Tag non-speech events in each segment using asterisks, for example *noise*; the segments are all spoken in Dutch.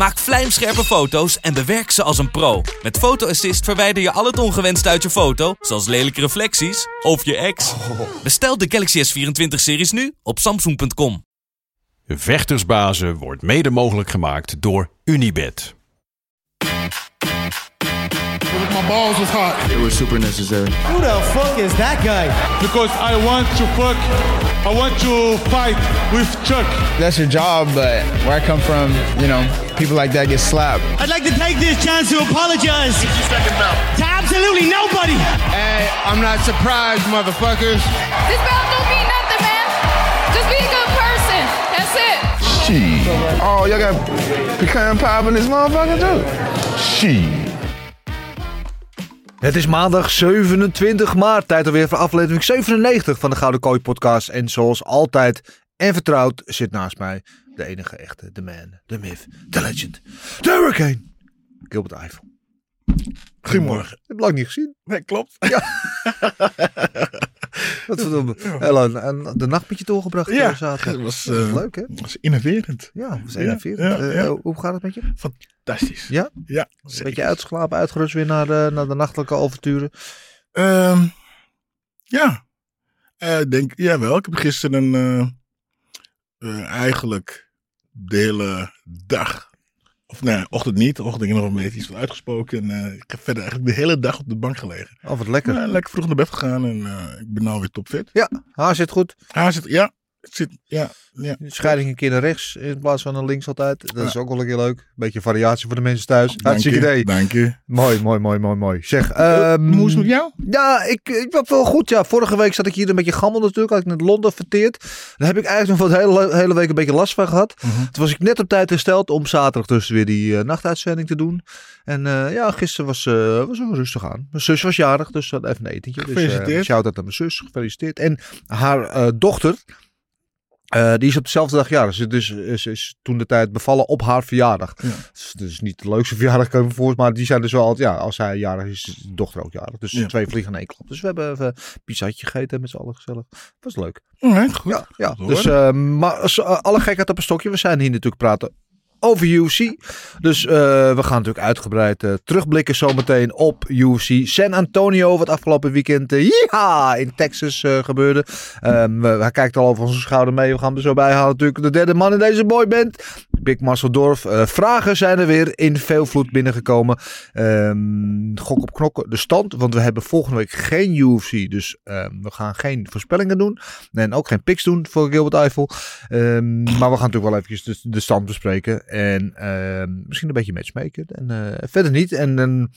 Maak vlijmscherpe foto's en bewerk ze als een pro. Met Photo Assist verwijder je al het ongewenst uit je foto, zoals lelijke reflecties of je ex. Bestel de Galaxy S24-series nu op samsung.com. Vechtersbazen wordt mede mogelijk gemaakt door Unibed. My balls was hot It was super necessary. Who the fuck is that guy? because I want to fuck. I want to fight with Chuck. That's your job, but where I come from, you know, people like that get slapped. I'd like to take this chance to apologize to absolutely nobody. Hey, I'm not surprised, motherfuckers. This belt don't mean nothing, man. Just be a good person. That's it. Shit. Oh, y'all got pecan pie in this motherfucker too? Shit. Het is maandag 27 maart. Tijd alweer voor aflevering 97 van de Gouden Kooi podcast. En zoals altijd en vertrouwd zit naast mij de enige echte, de man, de myth, de legend, de hurricane, Gilbert Eiffel. Goedemorgen. Heb je lang niet gezien? Nee, klopt. *laughs* Wat verdomme. Hello, en de nacht met je doorgebracht Ja, eh, zaterdag. dat was, Dat eh, leuk hè? Dat was innoverend. Ja, dat was Ja, 41. ja, Eh, ja. hoe gaat het met je? Fantastisch. Ja? Ja. Een beetje uitgeslapen, uitgerust weer naar de, naar de nachtelijke avonturen. Ehm, ja. Denk, jawel, ik heb gisteren eigenlijk de hele dag, of nee, ochtend niet, ochtend ik nog een beetje iets van uitgesproken. En eh, ik heb verder eigenlijk de hele dag op de bank gelegen. Oh, wat lekker. Ja, lekker vroeg naar bed gegaan en eh, ik ben nou weer topfit. Ja, haar zit goed. Ah, zit, ja, zit, ja, ja. Scheiding een keer naar rechts in plaats van naar links altijd. Dat is ook wel een keer leuk. Beetje variatie voor de mensen thuis. Hartstikke idee. Dank je. Mooi, mooi, mooi, mooi, mooi. Zeg, ehm, Hoe is het met jou? ja, ik, ik was wel goed. Ja, vorige week zat ik hier een beetje gammel natuurlijk. Had ik net Londen verteerd. Daar heb ik eigenlijk nog voor de hele, hele week een beetje last van gehad. Mhm. Toen was ik net op tijd hersteld om zaterdag dus weer die eh, nachtuitzending te doen. En eh, ja, gisteren was, eh was rustig aan. Mijn zus was jarig, dus dat even een etentje. Dus, Gefeliciteerd. shout-out aan mijn zus, gefeliciteerd. En haar dochter, eh, die is op dezelfde dag jarig. Ze dus, is, is toen de tijd bevallen op haar verjaardag. Ja. Dus, dus niet de leukste verjaardag, kan ik me. Maar die zijn dus wel altijd, ja, als hij jarig is, is de dochter ook jarig. Dus Ja. twee vliegen in één klap. Dus we hebben even een pizzatje gegeten met z'n allen gezellig. Was leuk. Alright, goed. Ja, ja. Goed dus eh, maar als, eh, alle gekheid op een stokje. We zijn hier natuurlijk praten over UFC. Dus eh, we gaan natuurlijk uitgebreid eh, terugblikken zometeen op UFC San Antonio. Wat afgelopen weekend ja, in Texas eh, gebeurde. We- hij kijkt al over onze schouder mee. We gaan er zo bij halen natuurlijk. De derde man in deze boyband. Big Marcel Dorf. Eh, vragen zijn er weer in veel vloed binnengekomen. Ehm, gok op knokken de stand. Want we hebben volgende week geen UFC. Dus ehm, we gaan geen voorspellingen doen. En ook geen picks doen voor Gilbert Eiffel. Ehm, maar we gaan natuurlijk wel eventjes de, stand bespreken. En misschien een beetje matchmaken. En eh, verder niet. En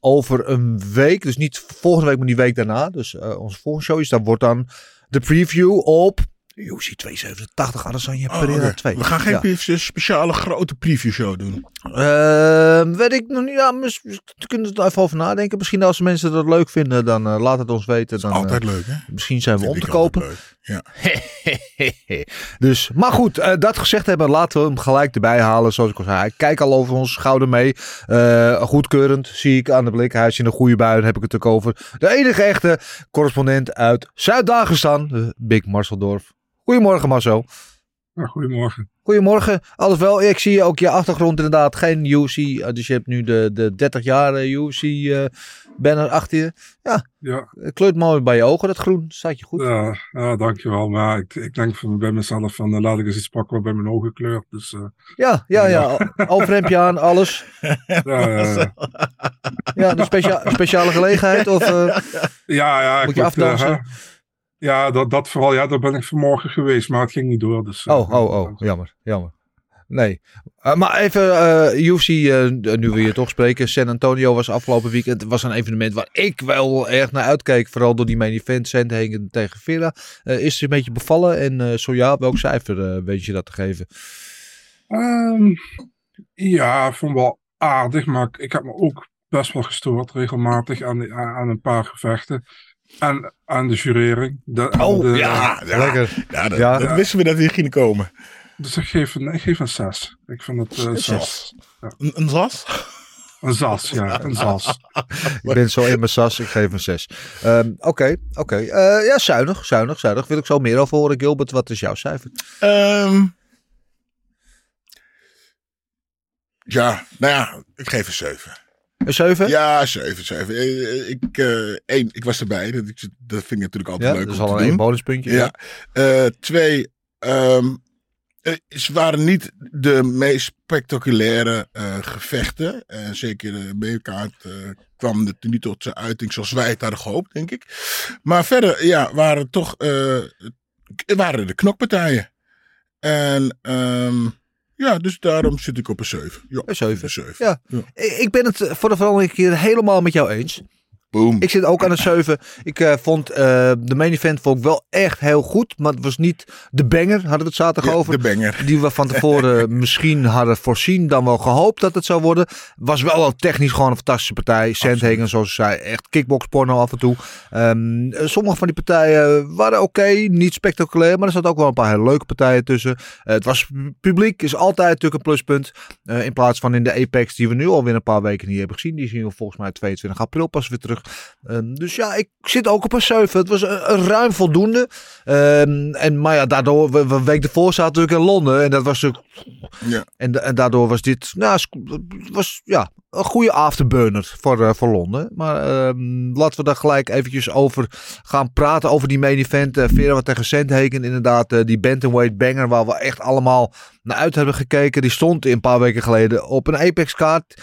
over een week, dus niet volgende week, maar die week daarna. Dus eh, onze volgende show is, dat wordt dan de preview op UFC 287 Adesanya Oh, Pereira oké. 2. We gaan geen Ja. speciale grote preview show doen. Ehm, weet ik nog niet. Ja, we kunnen er even over nadenken. Misschien als mensen dat leuk vinden, dan eh, laat het ons weten. Dan, Altijd eh, leuk, hè? misschien zijn we om te kopen. Ja. *laughs* dus, maar goed, eh, dat gezegd hebben, laten we hem gelijk erbij halen. Zoals ik al zei, kijk al over onze schouder mee. Goedkeurend, zie ik aan de blik. Hij is in een goede bui, heb ik het ook over. De enige echte correspondent uit Zuid-Dagestan, Big Marcel Dorf. Goedemorgen Marcel. goedemorgen. Goedemorgen, alles wel. Ik zie ook je achtergrond inderdaad, geen UC. eh, Dus je hebt nu de, de 30 jaar eh, UC eh banner achter je. Ja, Ja, het kleurt mooi bij je ogen, dat groen. Staat je goed. ja, ja, dankjewel. Maar ik, ik denk van, bij mezelf van, eh, laat ik eens iets pakken wat bij mijn ogen kleurt. Dus Ja, ja, ja. *laughs* Overhemdje aan, alles. *laughs* ja, ja, ja. Ja, een specia speciale gelegenheid? Of, ja, ja, Moet je afdansen? Ja, dat, dat vooral. Ja, daar ben ik vanmorgen geweest, maar het ging niet door. Dus, eh, oh, oh, oh, jammer, jammer. Nee. Eh, maar even, UFC, eh, nu we je toch spreken. San Antonio was afgelopen weekend. Was een evenement waar ik wel erg naar uitkeek. Vooral door die main event, Sandhagen tegen Vera. Eh, is het een beetje bevallen? En zo ja, welk cijfer weet je dat te geven? Ehm, ja, ik vond wel aardig, maar ik, ik heb me ook best wel gestoord regelmatig aan, aan een paar gevechten. En, en de jurering. De, Oh, de- Ja, ja, Lekker. ja, dat, Ja. dat wisten we dat die ging komen. Dus ik geef een, ik geef een 6. Ik vind het eh, 6. Een, een zas? Een zas, ja. *laughs* Een zas. Ik ben zo in mijn sas, ik geef een 6. Ehm, Oké, oké. Eh, ja, zuinig, zuinig, zuinig. Wil ik zo meer over horen. Gilbert, wat is jouw cijfer? Ehm, ja, nou ja, ik geef een 7. Een 7? Ja, 7, 7. Eh, Ik, eh, één, ik was erbij. Dat, ik- dat vind ik natuurlijk altijd Ja, leuk dat is al een bonuspuntje. Ja. Eh, twee, ehm, eh, ze waren niet de meest spectaculaire eh, gevechten. En zeker de eh, kwam het niet tot zijn uiting zoals wij het hadden gehoopt, denk ik. Maar verder, ja, waren toch eh, waren de knokpartijen. En ehm, ja, dus daarom zit ik op een 7. Ja, Een 7. Een 7. Ja. Ik ik ben het eh, voor de verandering keer helemaal met jou eens. Boom. Ik zit ook aan een 7. Ik eh, vond eh, de main event vond ik wel echt heel goed. Maar het was niet de banger, hadden we het zaterdag Ja, over. de banger. Die we van tevoren *laughs* misschien hadden voorzien, dan wel gehoopt dat het zou worden. Was wel al technisch gewoon een fantastische partij. Sandhagen, zoals ze zei, echt kickboxporno af en toe. Ehm, eh, sommige van die partijen waren oké, niet spectaculair. Maar er zaten ook wel een paar hele leuke partijen tussen. Eh, het was publiek, is altijd natuurlijk een pluspunt. In plaats van in de Apex die we nu alweer een paar weken niet hebben gezien. Die zien we volgens mij 22 april pas weer terug. Ehm, dus ja, ik zit ook op een 7. Het was een, een ruim voldoende. Ehm, en, maar ja, daardoor, we, we week ervoor zaten natuurlijk in Londen. En dat was natuurlijk Ja. en, en daardoor was dit nou, was, ja, een goede afterburner voor, eh, voor Londen. Maar ehm, laten we daar gelijk eventjes over gaan praten. Over die main event. Uh, Vera wat tegen Sandhagen. Inderdaad, eh, die bantamweight banger waar we echt allemaal naar uit hebben gekeken. Die stond een paar weken geleden op een Apex kaart.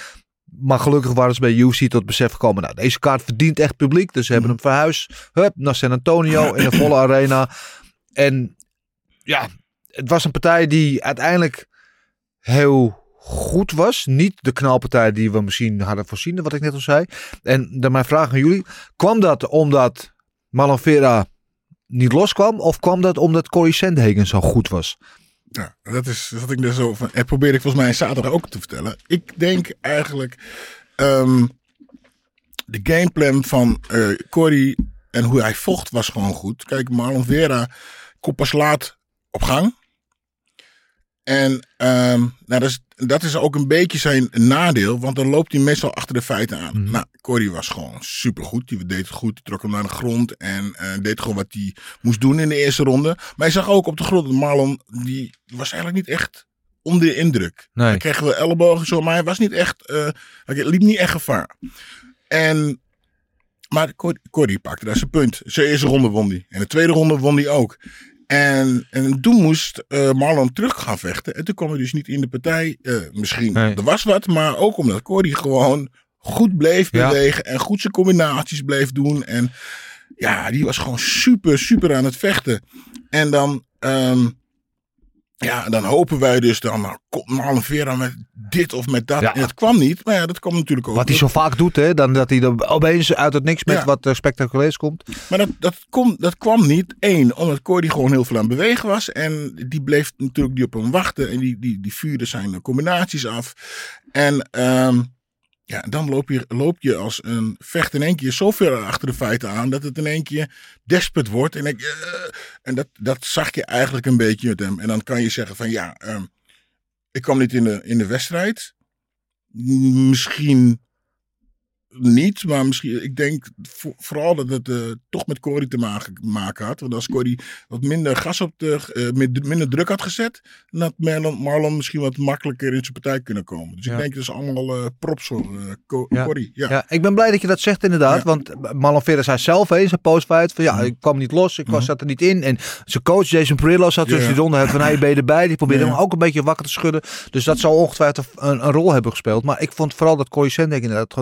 Maar gelukkig waren ze bij UFC tot besef gekomen. Nou, deze kaart verdient echt publiek. Dus ze hebben hem verhuisd. Hup, naar San Antonio in een volle *clears throat* arena. En ja, het was een partij die uiteindelijk heel goed was. Niet de knalpartij die we misschien hadden voorzien, wat ik net al zei. En dan mijn vraag aan jullie. Kwam dat omdat Marlon Vera niet loskwam? Of kwam dat omdat Corey Sandhagen zo goed was? Ja, dat is wat ik dus zo van. En probeer ik volgens mij zaterdag ook te vertellen. Ik denk eigenlijk. ehm, de gameplan van eh Corey en hoe hij vocht was gewoon goed. Kijk, Marlon Vera komt laat op gang. En ehm, nou, dat, is, dat is ook een beetje zijn nadeel, want dan loopt hij meestal achter de feiten aan. Nou, Corey was gewoon supergoed. Die deed het goed, die trok hem naar de grond en eh, deed gewoon wat hij moest doen in de eerste ronde. Maar je zag ook op de grond dat Marlon, die was eigenlijk niet echt onder de indruk. Nee. Hij kreeg wel ellebogen zo, maar hij was niet echt, eh, hij liep niet echt gevaar. En, maar Cor- Corey pakte daar zijn punt. Zijn eerste ronde won hij. En de tweede ronde won hij ook. En, en toen moest eh, Marlon terug gaan vechten. En toen kwam hij dus niet in de partij. Eh, misschien, Nee. er was wat, maar ook omdat Corey gewoon goed bleef Ja. bewegen. En goed zijn combinaties bleef doen. En ja, die was gewoon super, super aan het vechten. En dan, ehm, ja, dan hopen wij dus dan, nou, komt Marlon Vera met dit of met dat. Ja. En het kwam niet, maar ja, dat kwam natuurlijk ook. Wat hij zo vaak doet, hè? Dan dat hij er opeens uit het niks met Ja. wat eh, spectaculairs komt. Maar dat, dat, kon, dat kwam niet. Eén, omdat Cordy gewoon heel veel aan het bewegen was. En die bleef natuurlijk die op hem wachten. En die, die, die vuurde zijn combinaties af. En ehm, ja, dan loop je, loop je als een vecht in één keer zo ver achter de feiten aan. Dat het in één keer desperate wordt. En, ik, eh, en dat, dat zag je eigenlijk een beetje met hem. En dan kan je zeggen van ja, ehm, ik kwam niet in de, in de wedstrijd. Misschien niet, maar misschien, ik denk vo- vooral dat het eh, toch met Corey te maken, had. Want als Corey wat minder gas op de, eh, minder druk had gezet, dan had Marlon, Marlon misschien wat makkelijker in zijn partij kunnen komen. Dus Ja. ik denk dat is allemaal eh props voor Co- Ja. Ja. Ja. ik ben blij dat je dat zegt inderdaad. Want Marlon Vera zei zelf eens, een postfight van ja, ik kwam niet los, ik was, zat er niet in. En zijn coach Jason Perillo zat Mhm. Ja. die van hey, ben je erbij? Die probeerde hem ook een beetje wakker te schudden. Dus dat zou ongetwijfeld een, een rol hebben gespeeld. Maar ik vond vooral dat Corey Sandhagen inderdaad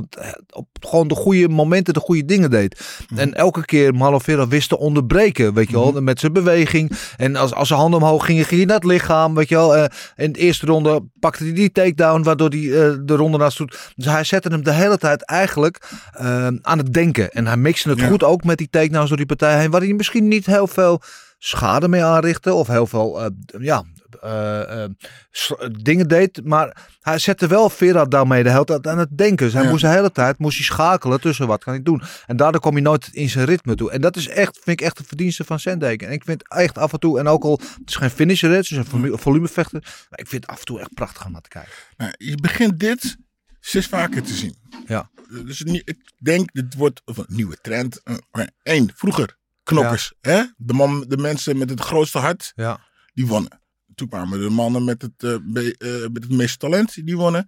op gewoon de goede momenten de goede dingen deed. Mhm. En elke keer Marlon Vera wist te onderbreken, weet je wel, met zijn beweging. En als, als zijn handen omhoog gingen, ging hij naar het lichaam, weet je wel. Eh, in de eerste ronde pakte hij die takedown, waardoor hij eh, de ronde naast doet. Dus hij zette hem de hele tijd eigenlijk eh, aan het denken. En hij mixte het Ja. goed ook met die takedowns door die partij heen, waar hij misschien niet heel veel schade mee aanrichtte. Of heel veel, ja, eh, eh, dingen deed. Maar hij zette wel Vera daarmee de hele tijd aan het denken. Dus hij Ja. moest de hele tijd moest hij schakelen tussen wat kan ik doen. En daardoor kom je nooit in zijn ritme toe. En dat is echt, vind ik echt de verdienste van Sandhagen. En ik vind echt af en toe, en ook al, het is geen finisher, het is een volume- volumevechter. Maar ik vind het af en toe echt prachtig om naar te kijken. Nou, je begint dit steeds vaker te zien. Ja. Dus ik denk, dit wordt een nieuwe trend. Eén, vroeger, knokkers. Hè? De, man, de mensen met het grootste hart, Ja. die wonnen. Toen kwamen de mannen met het, be- eh, met het meeste talent, die wonnen.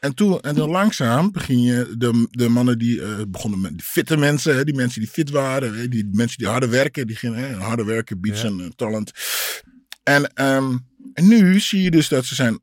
En toen, en dan langzaam begin je de, de mannen die eh, begonnen met de fitte mensen, hè, die mensen die fit waren, hè, die mensen die harder werken, die gingen hè, harder werken, zijn eh, talent. En, ehm, en nu zie je dus dat ze zijn,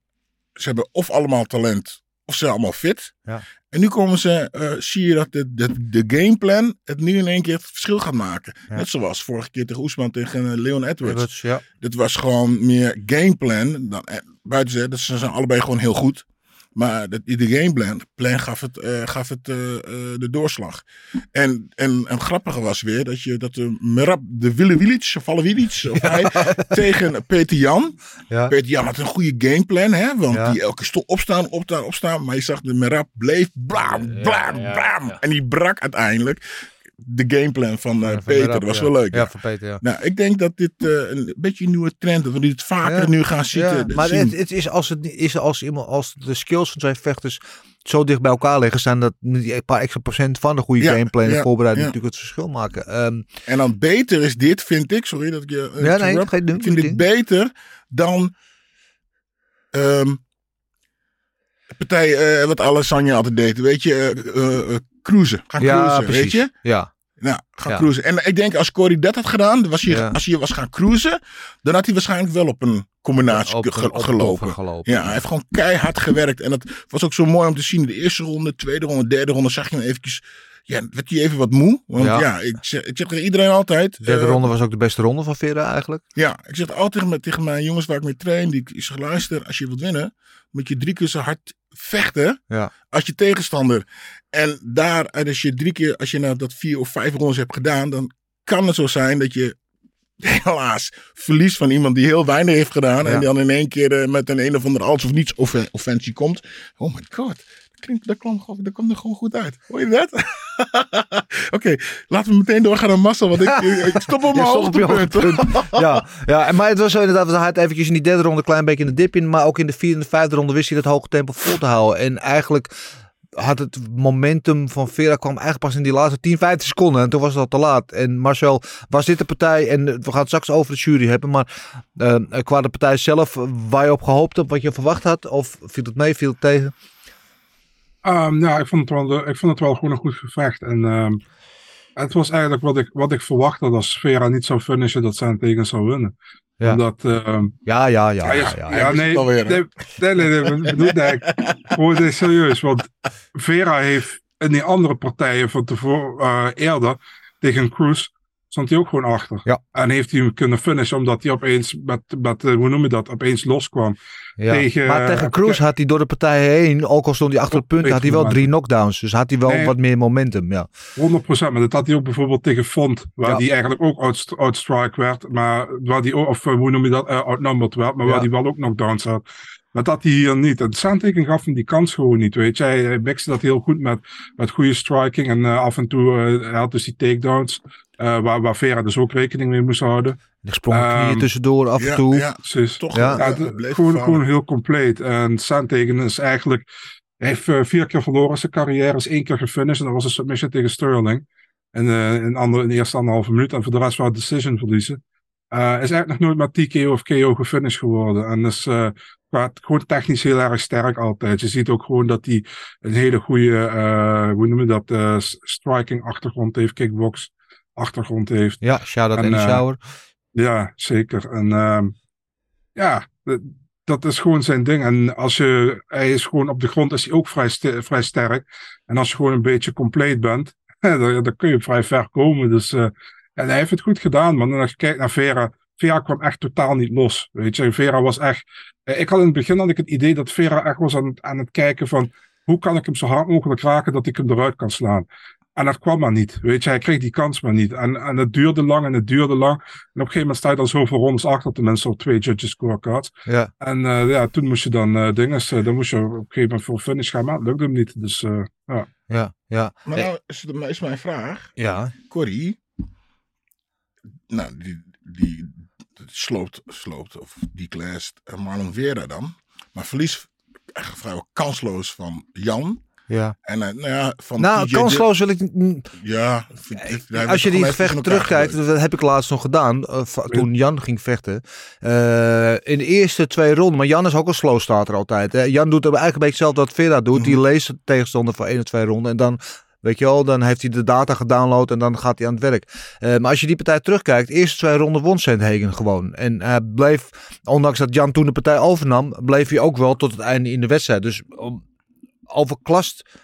ze hebben of allemaal talent, of ze allemaal fit. Ja. En nu komen ze, eh, zie je dat de, de, de gameplan het nu in één keer het verschil gaat maken. Ja. Net zoals vorige keer tegen Oesman tegen eh, Leon Edwards. Edwards, ja. Dit was gewoon meer gameplan. Dan, eh, buiten ze, dat ze zijn allebei gewoon heel goed. Maar de, de gameplan plan gaf het, eh, gaf het eh, eh, de doorslag. En, en, en grappige was weer dat, je, dat de Merab, de Willewilic, of Valewilic, *laughs* of hij, tegen Peter Jan. Ja. Peter Jan had een goede gameplan, hè, want Ja. die elke stond opstaan, opstaan, opstaan. Maar je zag de Merab bleef blam, blam, blam. En die brak uiteindelijk de gameplan van eh, Ja, van Peter. Dat was ja. wel leuk. Ja, van Peter, ja. Nou, ik denk dat dit eh, een beetje een nieuwe trend is. Dat we dit vaker nu gaan eh, maar zien. het, het is als, het is als, iemand, als de skills van twee vechters zo dicht bij elkaar liggen, zijn dat die een paar extra procent van de goede Ja, gameplay en voorbereiding natuurlijk het verschil maken. Ehm, En dan beter is dit, vind ik. Sorry dat ik je. eh, Ja, nee, geen ik vind dit beter dan. de partij, wat Alessandra altijd deed. Weet je, cruisen. Gaan ja, cruisen, precies. weet je? Ja, Nou, gaan Ja. cruisen. En ik denk als Corey dat had gedaan, was hij, Ja. als hij was gaan cruisen, dan had hij waarschijnlijk wel op een combinatie op, ge- op- op- gelopen. Ja, hij heeft gewoon keihard gewerkt. En dat was ook zo mooi om te zien. De eerste ronde, tweede ronde, derde ronde zag je hem eventjes... Ja, werd hij even wat moe. Want Ja. ja, ik, zeg, ik zeg tegen iedereen altijd... De derde eh, ronde was ook de beste ronde van Vera eigenlijk. Ja, ik zeg altijd tegen, mijn- tegen mijn jongens waar ik mee train. Die, ik zeg, luister, als je wilt winnen, moet je drie keer zo hard vechten Ja. als je tegenstander. En daar, als je drie keer, als je nou dat vier of vijf rondes hebt gedaan, dan kan het zo zijn dat je *laughs* helaas verliest van iemand die heel weinig heeft gedaan. Ja. En dan in één keer eh, met een een of ander alles of niets offen- offensie komt. Oh my god. Dat, klinkt, dat, kwam, dat kwam er gewoon goed uit. Hoor je dat? *laughs* Oké, laten we meteen doorgaan naar Massa. Want *laughs* ik, ik stop op mijn hoogtepunt. ja, ja, en maar het was zo inderdaad, hij had eventjes in die derde ronde een klein beetje in de dip in, maar ook in de vierde en de vijfde ronde wist hij dat hoge tempo vol te houden. En eigenlijk had het momentum van Vera kwam eigenlijk pas in die laatste 10, 15 seconden en toen was het al te laat. En Marcel, was dit de partij, en we gaan het straks over de jury hebben, maar eh, qua de partij zelf, waar je op gehoopt hebt, wat je verwacht had, of viel het mee, viel het tegen? Ehm, ja, ik vond, het wel, ik vond het wel gewoon een goed gevecht. En ehm, het was eigenlijk wat ik, wat ik verwacht had als Vera niet zou finishen, dat zijn tegen zou winnen. Ja. Omdat, ehm, Ja, ja, ja. ja, ja, ja, nee, nee, nee, nee, nee, bedoel, nee, dit serieus. Want Vera heeft in die andere partijen van tevoren, eh, eerder, tegen Cruz, stond hij ook gewoon achter. Ja. En heeft hij hem kunnen finishen, omdat hij opeens, met, met, eh, hoe noem je dat, opeens loskwam. Ja. Tegen, maar tegen eh, Cruz had hij door de partij heen, ook al stond hij achter punten, Op had hij wel drie knockdowns. Dus had hij wel Nee. wat meer momentum, ja. 100%, maar dat had hij ook bijvoorbeeld tegen Font, waar Ja. die eigenlijk ook out- outstrike werd, maar waar die, of eh, hoe noem je dat, eh, outnumbered werd, maar waar die wel ook knockdowns had. Maar dat hij hier niet. En Sandhagen gaf hem die kans gewoon niet, weet je. Hij, hij mixte dat heel goed met, met goede striking en eh, af en toe eh, hij had dus die takedowns, eh, waar, waar Vera dus ook rekening mee moest houden. Er sprongen knieën Ehm, tussendoor af en Ja, toe. ja, Precies. toch. Ja. Het het- gewoon, heel compleet. En Sandhagen is eigenlijk... Hij heeft vier keer verloren in zijn carrière. Is één keer gefinished. En dat was een submission tegen Sterling. En eh, in, andere, in de eerste anderhalve minuut. En voor de rest wel decision verliezen. Eh, is eigenlijk nog nooit met TKO of KO gefinished geworden. En is eh, qua- gewoon technisch heel erg sterk altijd. Je ziet ook gewoon dat hij een hele goede, eh, hoe noem je dat, s- striking achtergrond heeft. Kickbox achtergrond heeft. Ja, shout-out En, Eddie eh, Sauer. Ja, zeker. En ehm, ja, dat is gewoon zijn ding. En als je, hij is gewoon op de grond is hij ook vrij, st- vrij sterk. En als je gewoon een beetje compleet bent, *laughs* dan, dan kun je vrij ver komen. Dus en hij heeft het goed gedaan, man. En als je kijkt naar Vera, Vera kwam echt totaal niet los. Weet je, Vera was echt. eh, Ik had in het begin had ik het idee dat Vera echt was aan, het- aan het kijken van hoe kan ik hem zo hard mogelijk raken dat ik hem eruit kan slaan. En dat kwam maar niet. Weet je, hij kreeg die kans maar niet. En, en het duurde lang en het duurde lang. En op een gegeven moment sta je dan zoveel rondes achter, tenminste op twee judges scorecards. Ja. En eh, ja, toen moest je dan eh dingen, eh, dan moest je op een gegeven moment voor finish gaan, maar het lukte hem niet. Dus eh, ja. Ja, ja. Maar nou is, is mijn vraag. Ja. Corrie, nou, die, die sloopt, sloopt of declassed uh, Marlon Vera dan. Maar verlies eigenlijk vrijwel kansloos van Jan. Ja. En eh, nou ja, van Nou, kansloos wil ik. Ja, werd Als je die elkaar terugkijkt, dat heb ik laatst nog gedaan. eh, toen Jan ging vechten. Eh, in de eerste twee ronden. Maar Jan is ook een slow starter altijd. Hè. Jan doet eigenlijk een beetje hetzelfde wat Vera doet. Die Mhm. leest de tegenstander voor één of twee ronden. En dan. Weet je wel, dan heeft hij de data gedownload en dan gaat hij aan het werk. Eh, maar als je die partij terugkijkt, eerste twee ronden won Sandhagen gewoon. En hij bleef, ondanks dat Jan toen de partij overnam, bleef hij ook wel tot het einde in de wedstrijd. Dus om, overklast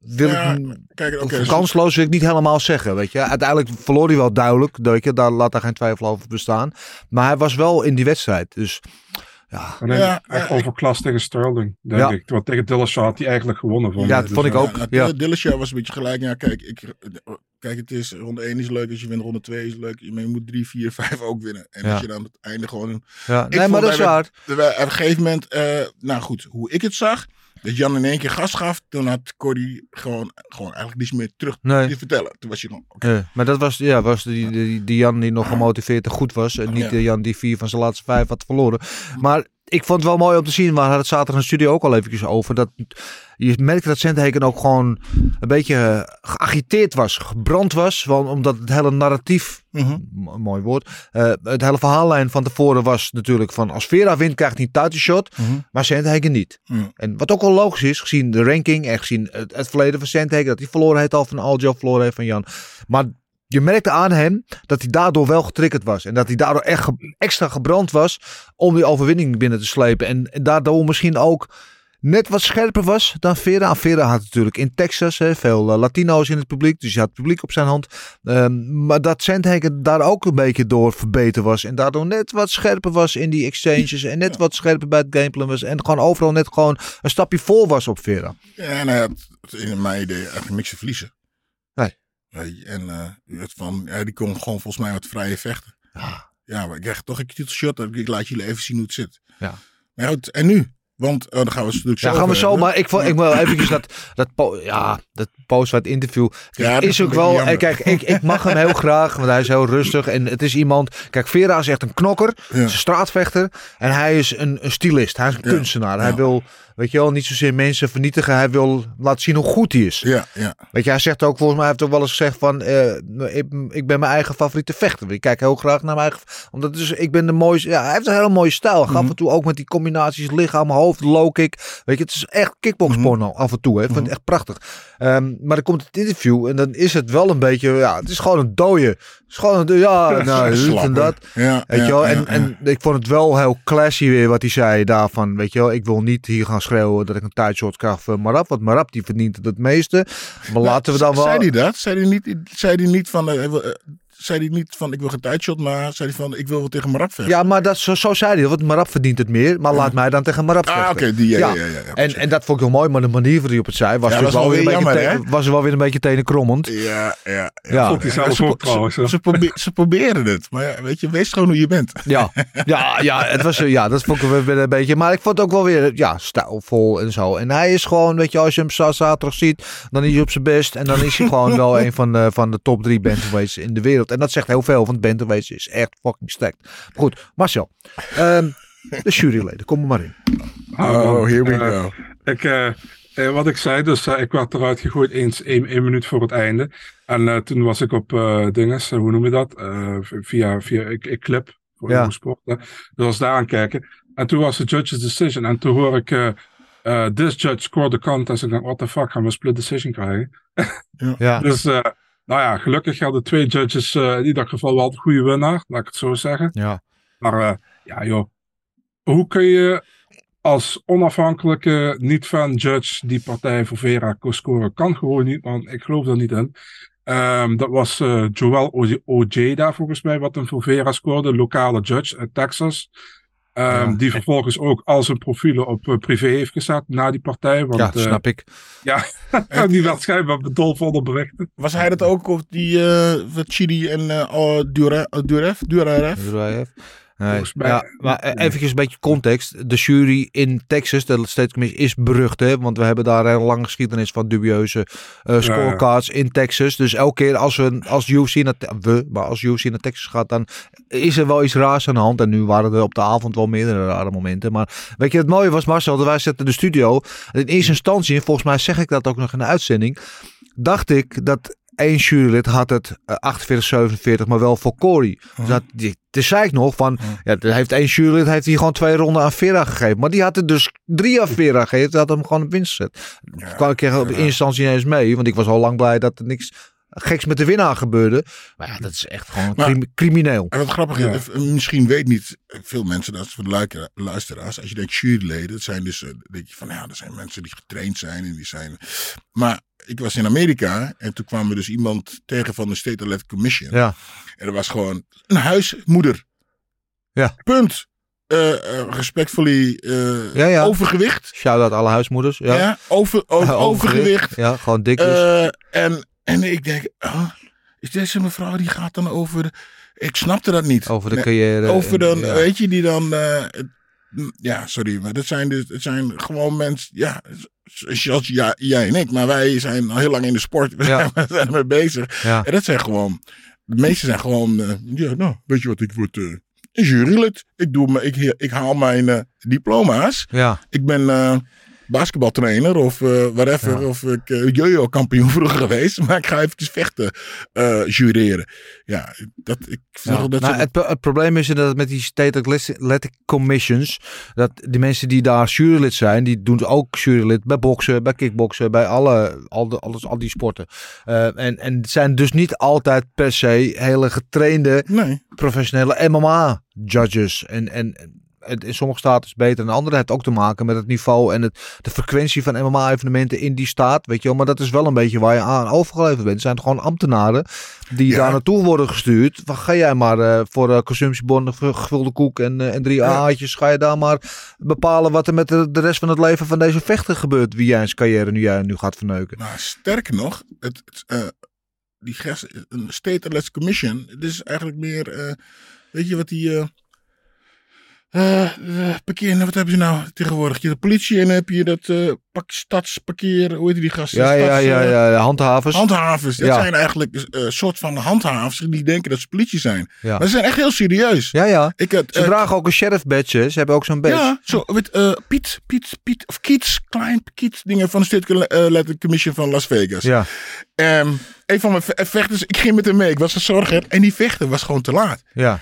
wil Ja, ik kijk, kansloos wil ik niet helemaal zeggen, weet je. Uiteindelijk verloor hij wel duidelijk, weet je. Daar laat daar geen twijfel over bestaan. Maar hij was wel in die wedstrijd, dus ja. En dan Ja, echt ja, tegen Sterling, denk Ja. ik. Want tegen Dillashaw had hij eigenlijk gewonnen. Van Ja, mij. dat Dus, vond ik eh, ook. Ja. Dillashaw was een beetje gelijk. Ja, kijk, ik, kijk, het is ronde 1 is leuk als je wint, ronde 2 is leuk. Maar je moet 3, 4, 5 ook winnen. En Ja. als je dan het einde gewoon... een- ja. Ik Nee, maar dat is waar. Op een gegeven moment, eh, nou goed, hoe ik het zag, dat Jan in één keer gas gaf, toen had Cordy gewoon, gewoon eigenlijk niets meer terug Nee. te vertellen. Toen was je gewoon, maar dat was, ja, was die, die, die Jan die nog gemotiveerd en goed was. En niet Ja. de Jan die vier van zijn laatste vijf had verloren. Maar ik vond het wel mooi om te zien. We hadden het zaterdag in de studio ook al eventjes over. Dat je merkte dat Sandhagen ook gewoon een beetje eh, geagiteerd was. Gebrand was. Want, omdat het hele narratief, Mhm. mo- mooi woord. eh, het hele verhaallijn van tevoren was natuurlijk van als Vera wint krijgt hij een shot. Mhm. Maar Sandhagen niet. Mhm. En wat ook wel logisch is, gezien de ranking en gezien het, het verleden van Sandhagen, dat hij verloren heeft al van Aljo, verloren heeft van Jan. Maar je merkte aan hem dat hij daardoor wel getriggerd was. En dat hij daardoor echt ge- extra gebrand was om die overwinning binnen te slepen. En, en daardoor misschien ook net wat scherper was dan Vera. Vera had natuurlijk in Texas hè, veel eh, Latino's in het publiek. Dus hij had het publiek op zijn hand. Ehm, maar dat Sandhagen daar ook een beetje door verbeterd was. En daardoor net wat scherper was in die exchanges. En net wat scherper bij het gameplan was. En gewoon overal net gewoon een stapje voor was op Vera. Ja, en hij had in mijn idee eigenlijk niks te verliezen. Nee. Weet je, En eh, het van, ja, die kon gewoon volgens mij wat vrije vechten. Ja, maar ik krijg toch een titelshot. Ik laat jullie even zien hoe het zit. Ja. Maar goed, en nu? Want oh, dan gaan we natuurlijk zo Ja, gaan we zo. hebben. Maar ik, vond- ik wil eventjes dat, dat, ja, dat post van het interview. Ja, is ook wel. En kijk, ik, ik mag hem heel graag, want hij is heel rustig. En het is iemand. Kijk, Vera is echt een knokker. Ja. Is een straatvechter. En hij is een, een stylist. Hij is een Ja. kunstenaar. Hij Ja. wil, weet je wel, niet zozeer mensen vernietigen. Hij wil laten zien hoe goed hij is. Ja, ja. Weet je, hij zegt ook, volgens mij heeft hij ook wel eens gezegd van, eh, ik, ik ben mijn eigen favoriete vechter. Ik kijk heel graag naar mijn eigen, omdat dus, ik ben de mooiste, ja, hij heeft een hele mooie stijl. Mhm. Af en toe ook met die combinaties lichaam, hoofd, low kick. Weet je, het is echt kickboxporno Mhm. af en toe. Hè. Ik vind het echt prachtig. Ehm, maar dan komt het interview en dan is het wel een beetje, ja, het is gewoon een. Het is gewoon een, ja, *laughs* nou, en dat. Ja, Weet je wel? En, ja. en ik vond het wel heel classy weer wat hij zei daarvan. Weet je wel, ik wil niet hier gaan schreeuwen dat ik een tijdshot krijg van Marab. Want Marab die verdient het het meeste. Maar laten we dan *laughs* wel... Zei hij dat? Zei hij niet, zei hij niet van, eh, zei hij niet van, ik wil geen tijdshot, maar zei hij van, ik wil wel tegen Marab vechten? Ja, maar dat, zo, zo zei hij. Want Marab verdient het meer. Maar laat mij dan tegen Marab Ah, vechten. oké, die, ja, ja, ja, ja, ja, en, en dat vond ik heel mooi. Maar de manier waarop hij op het zei was, Ja, dus wel was weer wel een weer beetje jammer, te- was er wel weer een beetje tenenkrommend. Ja, ja. ja. Ze- ze- proberen het. Maar ja, weet je, wees gewoon hoe je bent. Ja, ja, ja, het was, ja, dat vond ik wel weer een beetje. Maar ik vond het ook wel weer ja, stijlvol en zo. En hij is gewoon, weet je, als je hem za- zaterdag ziet, dan is hij op zijn best. En dan is hij gewoon *laughs* wel een van de, van de top drie bantamweights in de wereld. En dat zegt heel veel, want bantamweights is echt fucking stacked. Maar goed, Marcel, ehm, de juryleden, kom er maar in. Oh, here we go. Ik, eh, eh, wat ik zei, dus eh, ik werd eruit gegooid eens één, één minuut voor het einde. En eh, toen was ik op eh dinges, hoe noem je dat? Eh, via, via ik, ik clip voor Ja. sport. Dus was daar aan kijken. En toen was de judge's decision. En toen hoor ik, this judge scored the contest. En ik dacht, what the fuck, gaan we een split decision krijgen? Ja, *laughs* Dus, eh, nou ja, gelukkig hadden twee judges eh, in ieder geval wel de goede winnaar, laat ik het zo zeggen. ja. Maar eh, ja, joh. Hoe kun je als onafhankelijke, niet-fan judge die partij voor Vera scoren? Kan gewoon niet, want ik geloof er niet in. Ehm, dat was eh, Joel Ojeda volgens mij, wat hem voor Vera scoorde. Lokale judge uit Texas. Ehm, Ja. Die vervolgens ook al zijn profielen op eh, privé heeft gezet na die partij. Want, ja, dat eh, snap ik. Ja, *laughs* die werd schijnbaar bedolven onder berichten. Was hij dat ook of die eh wat Chidi en eh oh, oh, Duref? Nee. Volgens mij- Ja, maar eh, even een beetje context. De jury in Texas, de Commission, is berucht. Hè? Want we hebben daar een lange geschiedenis van dubieuze eh, scorecards in Texas. Dus elke keer als, we, als UFC naar, we, maar als UFC naar Texas gaat, dan is er wel iets raars aan de hand. En nu waren er op de avond wel meerdere rare momenten. Maar weet je, het mooie was Marcel, dat wij zetten de studio. In eerste instantie, en volgens mij zeg ik dat ook nog in de uitzending, dacht ik dat één jurylid had het eh, 48, 47, maar wel voor Corey. Dus dat, die, toen zei ik nog van, ja, er heeft één jurylid heeft hij gewoon twee ronden aan Vera gegeven. Maar die had het dus drie aan Vera gegeven. Die had hem gewoon op winst gezet. Dat kwam ik op eerste instantie eens mee, want ik was al lang blij dat er niks geks met de winnaar gebeurde. Maar ja, dat is echt gewoon Maar- crimineel. En wat grappig is, eh, misschien weet niet veel mensen dat voor de luisteraars. Als je denkt juryleden, dat zijn dus, eh, denk je van ja, dat zijn mensen die getraind zijn en die zijn. Maar ik was in Amerika en toen kwam er dus iemand tegen van de State Athletic Commission. Ja. En dat was gewoon een huismoeder. Ja. Punt. Eh, respectfully eh, Ja, ja. overgewicht. Shout-out alle huismoeders. Ja. Ja. over, over, *laughs* overgewicht. Ja, gewoon dik en, en ik denk, oh, is deze mevrouw die gaat dan over. de- ik snapte dat niet. over de carrière. over dan, ja. weet je, die dan. eh, ja, sorry, maar dat zijn, dus, het zijn gewoon mensen. Ja, zoals jij, jij en ik, maar wij zijn al heel lang in de sport. *laughs* We Ja. zijn, ermee bezig. Ja. En dat zijn gewoon. De meeste zijn gewoon. eh, ja, nou, weet je wat, ik word. een jurylid. Ik, doe, me- ik, ik haal mijn diploma's. Ja. Ik ben basketbaltrainer of eh whatever. Ja. Of ik uh, jojo kampioen vroeger geweest. *laughs* Maar ik ga even vechten eh jureren. Ja, dat, ik Ja. dat Nou, het, het probleem is dat met die State Athletic Commissions, dat die mensen die daar jurylid zijn, die doen ook jurylid bij boksen, bij kickboksen, bij alle, al, de, alles, al die sporten. Eh, en, en het zijn dus niet altijd per se hele getrainde Nee. professionele MMA-judges. En, en het, in sommige staten is het beter dan andere. Het heeft ook te maken met het niveau en het, de frequentie van MMA-evenementen in die staat. Weet je wel, maar dat is wel een beetje waar je aan overgeleverd bent. Het zijn gewoon ambtenaren die Ja. daar naartoe worden gestuurd. Ga jij maar eh, voor uh, consumptiebonnen, gevulde koek en, eh, en drie Ja. Ga je daar maar bepalen wat er met de, de rest van het leven van deze vechter gebeurt. Wie jij in zijn carrière nu, jij nu gaat verneuken. Nou, sterker nog, het, het, die gest, een State Athletic Commission, dit is eigenlijk meer, weet je wat die, eh, parkeer, wat hebben ze nou tegenwoordig? Je de politie en heb je dat eh pak, stadsparkeer, hoe heet die gasten? Ja, ja, Stads, ja, eh, ja, handhavers. Handhavers, dat Ja. zijn eigenlijk een soort van handhavers die denken dat ze politie zijn. Ja. Maar ze zijn echt heel serieus. Ja, ja. Ik had, Ze dragen ook een sheriff badge. Ze hebben ook zo'n badge. ja, zo, eh, Piet, Piet, Piet, of Kiets, Klein, Kiets, dingen van de State Athletic Commission van Las Vegas. Ja. Ehm, een van mijn ve- vechters, ik ging met hem mee, ik was een zorger. En die vechter was gewoon te laat. Ja.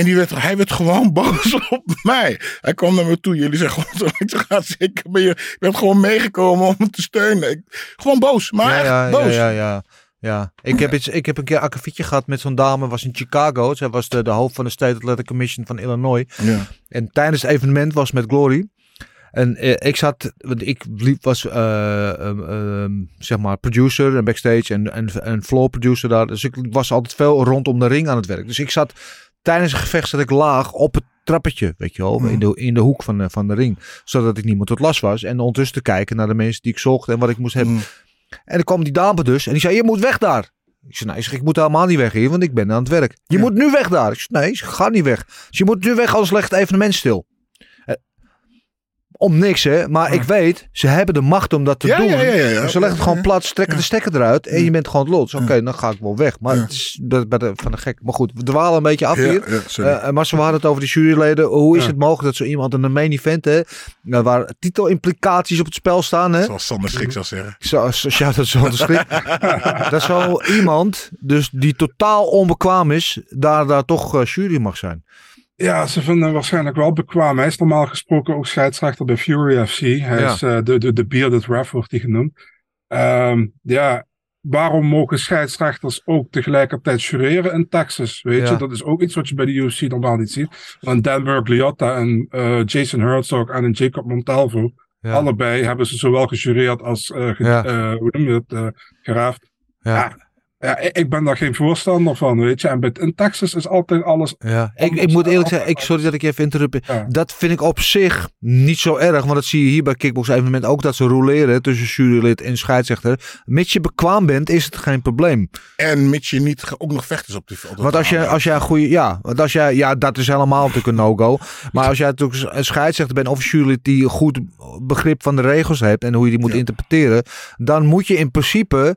En die werd, hij werd gewoon *laughs* boos op mij. Hij kwam naar me toe, jullie zijn gewoon zo. Ik "Ja, zeker, maar je je bent gewoon meegekomen om me te steunen. Ik, gewoon boos, maar ja, echt ja, boos. Ja, ja, ja. ja. Ik, heb iets, ik heb een keer een akkefietje gehad met zo'n dame, was in Chicago. Zij was de, de hoofd van de State Athletic Commission van Illinois. Ja. En tijdens het evenement was met Glory. En eh, ik zat, want ik liep, was eh, ehm, ehm, zeg maar producer en backstage en, en, en floor producer daar. Dus ik was altijd veel rondom de ring aan het werk. Dus ik zat tijdens een gevecht zat ik laag op het trappetje, weet je wel, Mm. in, de, in de hoek van de, van de ring. Zodat ik niemand tot last was. En ondertussen te kijken naar de mensen die ik zocht en wat ik moest hebben. Mm. En dan kwam die dame dus en die zei, je moet weg daar. Ik zei, nou, ik, zeg, ik moet helemaal niet weg hier, want ik ben aan het werk. Je Ja. moet nu weg daar. Ik zei, nee, ik ga niet weg. Dus je moet nu weg, anders legt het evenement stil. Om niks, hè. Maar ik weet, ze hebben de macht om dat te Ja, doen. ja, ja, ja, ja. Dus ze leggen het gewoon plat, trekken de stekker eruit en je bent gewoon het lot. Dus Oké, dan ga ik wel weg. Maar Ja. het is bij bij de, van de gek. Maar goed, we dwalen een beetje af Ja, hier. ja, sorry. Eh, maar ze hadden het over de juryleden. Hoe is Ja. het mogelijk dat zo iemand in een main event, hè, eh, waar titelimplicaties op het spel staan, hè? Zoals Sander Schik zou zeggen. Zo, zo, out zo te schrik. *laughs* dat zo iemand, dus die totaal onbekwaam is, daar, daar toch eh, jury mag zijn. Ja, ze vinden hem waarschijnlijk wel bekwaam. Hij is normaal gesproken ook scheidsrechter bij Fury FC. Hij Ja. is eh, de, de, de bearded ref, wordt hij genoemd. Ehm, ja, waarom mogen scheidsrechters ook tegelijkertijd jureren in Texas? Weet Ja. je, dat is ook iets wat je bij de UFC normaal niet ziet. Want Dan Bergliotta en eh, Jason Herzog en een Jacob Montalvo, Ja. allebei hebben ze zowel gejureerd als, eh ge- hoe noem je het, geraafd. Ja. Ja. Ik, ben daar geen voorstander van, weet je. En in Texas is altijd alles... Ja, ik, ik moet eerlijk zeggen, ik, sorry dat ik je even interrupt. Dat vind ik op zich niet zo erg. Want dat zie je hier bij Kickbox evenement ook dat ze roleren tussen jurylid en scheidsrechter. Mits je bekwaam bent, is het geen probleem. En mits je niet ook nog vechters op die dat Want als je, als jij een goede, ja, want als jij, ja, dat is helemaal natuurlijk een no-go. Maar als jij natuurlijk een scheidsrechter bent of een jurylid die een goed begrip van de regels hebt en hoe je die moet interpreteren, dan moet je in principe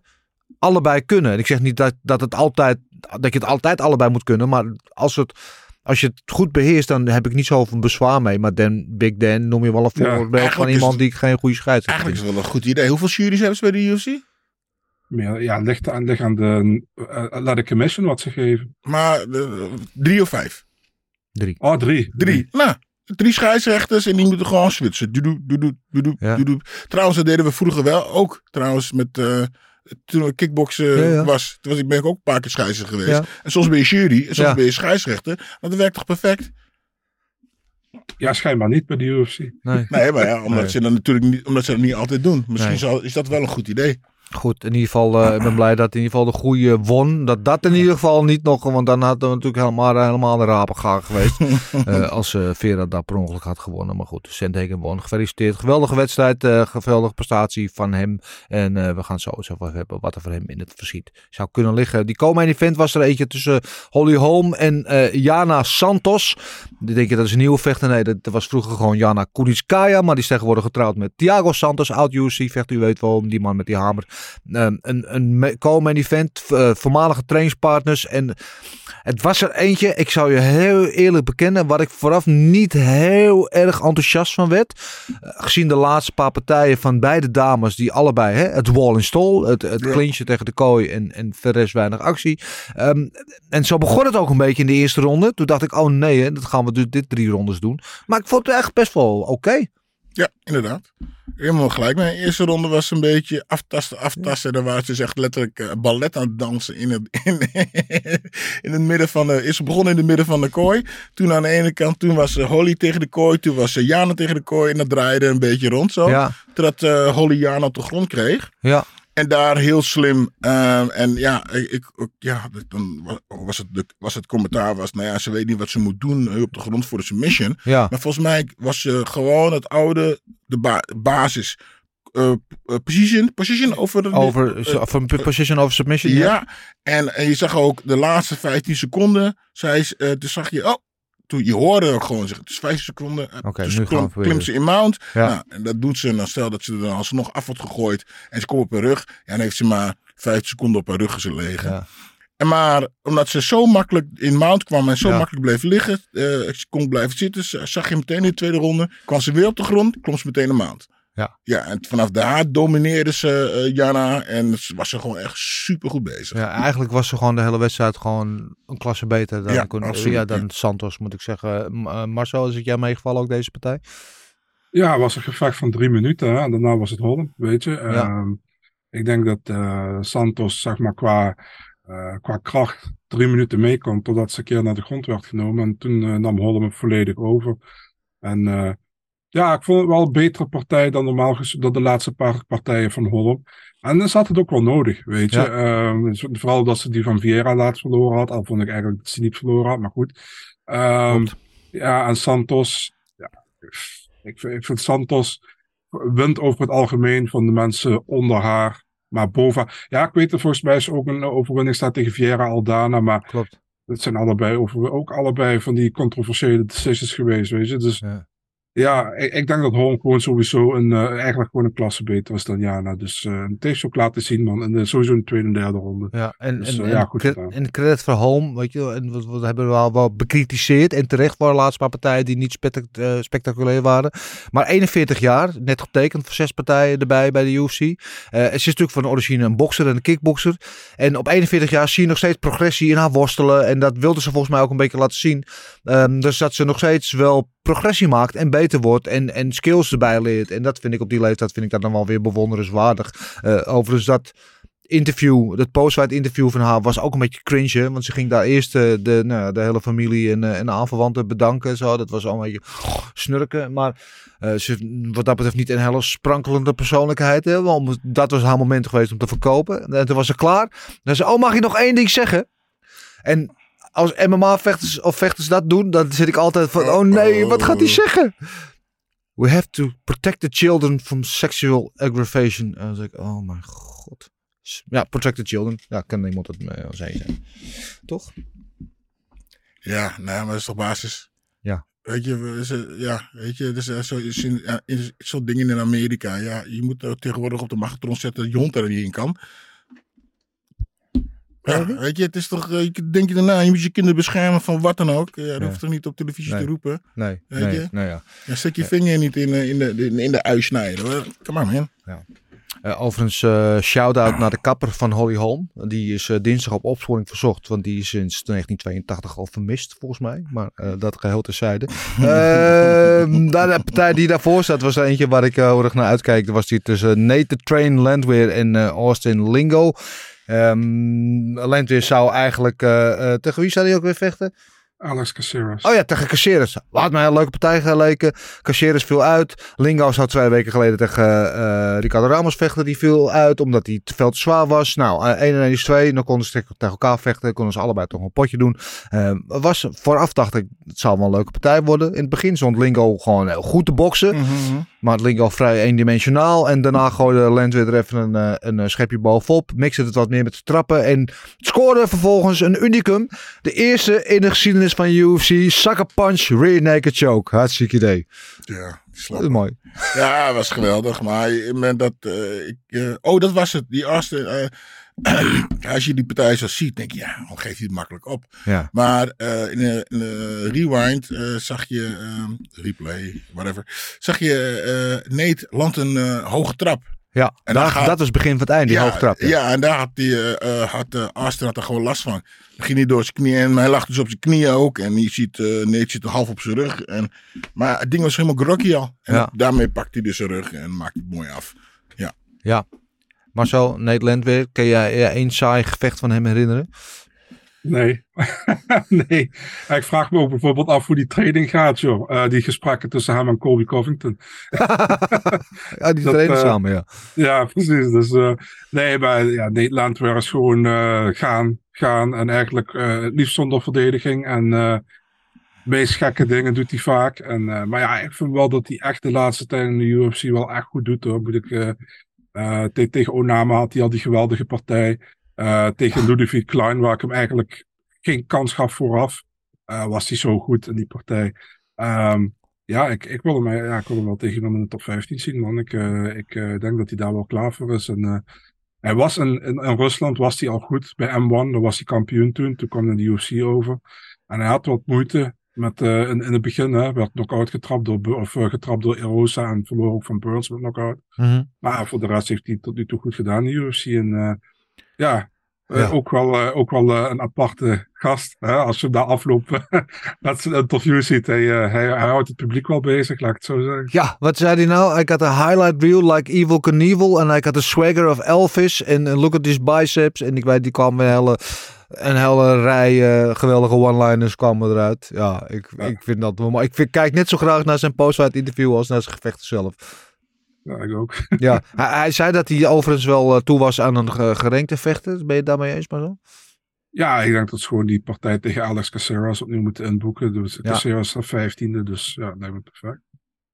allebei kunnen. En ik zeg niet dat, dat, het altijd, dat je het altijd allebei moet kunnen, maar als, het, als je het goed beheerst, dan heb ik niet zoveel bezwaar mee. Maar Dan, Big Dan noem je wel een Ja, voorbeeld van iemand het- die geen goede scheidsrechter Eigenlijk is het wel een goed idee. Hoeveel juries hebben ze bij de UFC? Meer, ja, ligt aan, ligt aan de... eh, laat de commission wat ze geven. Maar eh, drie of vijf? Drie. Oh, drie. Drie. Nou, drie scheidsrechters en die moeten gewoon switchen. Doedoe, doedoe, doedoe, Ja. doedoe. Trouwens, dat deden we vroeger wel ook. Trouwens, met, eh, toen ik kickboksen Ja, ja. was, toen was ik, ben ik ook een paar keer scheidsrechter geweest. Ja. En soms ben je jury en soms Ja. ben je scheidsrechter. Maar dat werkt toch perfect? Ja, schijnbaar niet bij de UFC. Nee. Nee, maar ja, omdat Nee. ze dat natuurlijk niet, omdat ze dat niet altijd doen. Misschien Nee. zal, is dat wel een goed idee. Goed, in ieder geval, eh, ik ben blij dat in ieder geval de goede won. Dat dat in ieder geval niet nog, want dan hadden we natuurlijk helemaal, helemaal de rapengaar geweest. *laughs* Eh, als eh Vera daar per ongeluk had gewonnen. Maar goed, Sandhagen won. Gefeliciteerd. Geweldige wedstrijd, geweldige prestatie van hem. En we gaan zo eens even hebben wat er voor hem in het verschiet zou kunnen liggen. Die komende event was er eentje tussen Holly Holm en Jana Santos. Die denk je dat is een nieuwe vechter? Nee, dat, was vroeger gewoon Jana Kunitskaya. Maar die is tegenwoordig getrouwd met Thiago Santos, oud UFC vechter. U weet wel, die man met die hamer. Ehm, een een co-main event, eh, voormalige trainingspartners. En het was er eentje, ik zou je heel eerlijk bekennen, waar ik vooraf niet heel erg enthousiast van werd. Eh, gezien de laatste paar partijen van beide dames, die allebei, hè, het wall in stall, het, het clinchen tegen de kooi en, en verder weinig actie. Ehm, en zo begon het ook een beetje in de eerste ronde. Toen dacht ik, oh nee, hè, dat gaan we dus dit drie rondes doen. Maar ik vond het echt best wel oké. Ja, inderdaad. Helemaal gelijk. Mijn eerste ronde was een beetje aftasten, aftasten. Daar waren ze dus echt letterlijk eh, ballet aan het dansen in het, in, in het midden van de... Is begonnen in het midden van de kooi. Toen aan de ene kant, toen was eh, Holly tegen de kooi. Toen was eh, Jana tegen de kooi. En dat draaide een beetje rond zo. Ja. Totdat Holly Jana op de grond kreeg. Ja. En daar heel slim. ehm, en ja, ik, ja, dan wa- was het, de, was het commentaar was, nou ja, ze weet niet wat ze moet doen eh, op de grond voor de submission. Ja. Maar volgens mij was ze gewoon het oude, de ba- basis. eh, eh, position, position over Over, van position over submission. ja, en, en je zag ook de laatste 15 seconden. Zij, eh, toen zag je, oh, toen je hoorde ook gewoon zeggen, het is 15 seconden. Oké, dus klim- klimt ze in mount. Ja. Nou, en dat doet ze. Dan stel dat ze er dan alsnog af wordt gegooid. En ze komt op haar rug. Ja, dan heeft ze maar 15 seconden op haar rug gelegen. Ja. En maar omdat ze zo makkelijk in mount kwam en zo Ja. makkelijk bleef liggen, ze kon blijven zitten, zag je meteen in de tweede ronde, kwam ze weer op de grond, klom ze meteen in mount. Ja. Ja, en vanaf daar domineerde ze eh, Jana en was ze gewoon echt super goed bezig. Ja, eigenlijk was ze gewoon de hele wedstrijd gewoon een klasse beter dan, Ja, kon- absoluut, ja, dan ja. Santos, moet ik zeggen. Eh, Marcel, is het jou meegevallen ook deze partij? Ja, het was een gevecht van drie minuten. Hè? En daarna was het Holland, weet je. Ehm, ik denk dat eh, Santos, zeg maar, qua, eh, qua kracht drie minuten meekomt. Totdat ze een keer naar de grond werd genomen. En toen eh, nam Holland hem volledig over. En eh, ja, ik vond het wel een betere partij dan normaal dan de laatste paar partijen van Holland. En dan zat het ook wel nodig, weet je. Ja. Ehm, dus vooral dat ze die van Vieira laatst verloren had. Al vond ik eigenlijk dat ze niet verloren had, maar goed. Ehm, ja, en Santos. Ja, ik, vind, ik vind Santos wint over het algemeen van de mensen onder haar. Maar boven. Ja, ik weet het, volgens mij is ook een overwinning staat tegen Vieira Aldana. Maar Klopt. het zijn allebei over, ook allebei van die controversiële decisions geweest, weet je. Dus Ja. Ja, ik, ik denk dat Holm gewoon sowieso een, eh, eigenlijk gewoon een klasse beter was dan Jana. Dus eh het heeft ook laten zien, man. En eh, sowieso in de tweede en derde ronde. Ja, en, Dus, en, ja, goed en credit voor Home, weet je, wel, en wat, wat hebben we wel, wel bekritiseerd. En terecht voor de laatste paar partijen die niet spectac- spectaculair waren. Maar 41 jaar, net getekend voor zes partijen erbij bij de UFC. Ze is natuurlijk van origine een bokser en een kickbokser. En op 41 jaar zie je nog steeds progressie in haar worstelen. En dat wilde ze volgens mij ook een beetje laten zien. Ehm, dus dat ze nog steeds wel progressie maakt en beter wordt en, en skills erbij leert. En dat vind ik op die leeftijd vind ik dat dan wel weer bewonderenswaardig. Eh overigens dat interview, dat postfight interview van haar was ook een beetje cringe. Want ze ging daar eerst eh, de, nou, de hele familie en, de aanverwanten bedanken. en Zo. Dat was allemaal een beetje snurken. Maar ze, wat dat betreft niet een hele sprankelende persoonlijkheid. Hè? Want dat was haar moment geweest om te verkopen. En toen was ze klaar. Dan zei ze, oh mag ik nog één ding zeggen? En als MMA-vechters of vechters dat doen, dan zit ik altijd van, oh nee, wat gaat hij zeggen? We have to protect the children from sexual aggravation. En dan zeg ik, oh mijn god. Ja, protect the children. Ja, kan iemand me als één zijn. Toch? Ja, nou, maar dat is toch basis. Ja. Weet je, ja, weet je, dus, zo, zo'n dingen in Amerika. Ja, je moet tegenwoordig op de magnetron zetten dat je hond er niet in kan. Ja, weet je, het is toch, eh, je- denk je daarna, je moet je kinderen beschermen van wat dan ook. Ja, dat Ja. hoeft toch niet op televisie Nee. te roepen. Nee, Weet nee, je? ja. Ja, zet je vinger niet in, eh, in, de, in, de ui snijden. Come on, man. Eh, overigens, eh shout-out naar de kapper van Holly Holm. Die is dinsdag op opsporing verzocht, want die is sinds 1982 al vermist, volgens mij. Maar dat geheel terzijde. *laughs* Ehm de partij die daarvoor zat, was eentje waar ik heel erg naar uitkijk. Dat was die tussen Nate the Train Landweer en Austin Lingo. Ehm Landweer zou eigenlijk, eh, eh, tegen wie zou hij ook weer vechten? Alex Caceres. Oh ja, tegen Caceres. Had mij een leuke partij geleken. Caceres viel uit. Lingo zou twee weken geleden tegen eh, Ricardo Ramos vechten. Die viel uit omdat hij te veel te zwaar was. Nou, eh, 1 en 1 is 2. Dan konden ze tegen- elkaar vechten. Konden ze allebei toch een potje doen. Eh, was, vooraf dacht ik, het zou wel een leuke partij worden. In het begin stond Lingo gewoon heel goed te boksen. Maar Lingo vrij eendimensionaal. En daarna gooide Lent weer er even een, eh, een eh, schepje bovenop. Mixte het wat meer met de trappen. En scoorde vervolgens een unicum. De eerste in de geschiedenis van UFC. Sucker punch, rear naked choke. Hartstikke idee. Ja, slap. Dat is mooi. Ja, was geweldig. Maar dat, eh, ik, eh, oh, dat was het. Die Austin. Als je die partij zo ziet, denk je, ja, dan geeft hij het makkelijk op. Ja. Maar eh, in, de, in de rewind eh, zag je, ehm, replay, whatever, zag je eh Nate landt een hoge trap. Ja, En daar, gaat- dat was het begin van het einde, die ja, hoogtrap. Ja. Ja, en daar had, die, had Austin had er gewoon last van. Dan ging hij door zijn knieën en hij lag dus op zijn knieën ook. En je ziet, Nate zit half op zijn rug. En, maar het ding was helemaal groggy al. En Ja. daarmee pakt hij dus zijn rug en maakt het mooi af. Ja. ja. Marcel, Nate Landweer, kun jij één saai gevecht van hem herinneren? Nee. *laughs* nee. Ik vraag me ook bijvoorbeeld af hoe die training gaat, joh. Eh, die gesprekken tussen hem en Colby Covington. *laughs* Ja, die trainen eh, samen, ja. Ja, precies. Dus eh, nee, maar ja, Nederland weer is gewoon gaan, gaan. En eigenlijk het liefst zonder verdediging. En de meest gekke dingen doet hij vaak. En, maar ja, ik vind wel dat hij echt de laatste tijd in de UFC wel echt goed doet. Hoor. Moet ik, eh, te- tegen Onama had hij al die geweldige partij. Eh, tegen Ludovic Klein, waar ik hem eigenlijk geen kans gaf vooraf. eh, was hij zo goed in die partij. Ehm, ja, ik, ik, wil hem, ja, ik wil wel tegen iemand in de top 15 zien, man. Ik, ik denk dat hij daar wel klaar voor is. En, hij was in, in, in Rusland was hij al goed bij M1. Daar was hij kampioen toen. Toen kwam hij de UFC over. En hij had wat moeite met, eh, in, in het begin. Hè, werd knock-out getrapt door, of, eh, getrapt door Erosa en verloor ook van Burns met knock-out. Mhm. Maar voor de rest heeft hij tot nu toe goed gedaan in de UFC. En eh, ja, Ja. ook wel, ook wel een aparte gast. Hè? Als je daar afloop *laughs* met zijn interview ziet, hij, hij, hij houdt het publiek wel bezig, laat ik het zo zeggen. Ja, wat zei hij nou? I got a highlight reel like Evil Knievel. En I got the swagger of Elvis. En and look at these biceps. En ik weet, die kwam een hele, een hele rij eh, geweldige one-liners kwamen eruit. Ja, ik, ik vind dat wel mooi. Ik vind, kijk net zo graag naar zijn post interview als naar zijn gevechten zelf. Ja, ik ook. Ja, *laughs* hij, hij zei dat hij overigens wel eh, toe was aan een ge- gerenkte vechter. Ben je het daarmee eens, maar zo? Ja, ik denk dat ze gewoon die partij tegen Alex Caceres opnieuw moeten inboeken. Dus Ja. Caceres staat vijftiende, dus ja, dat lijkt me perfect.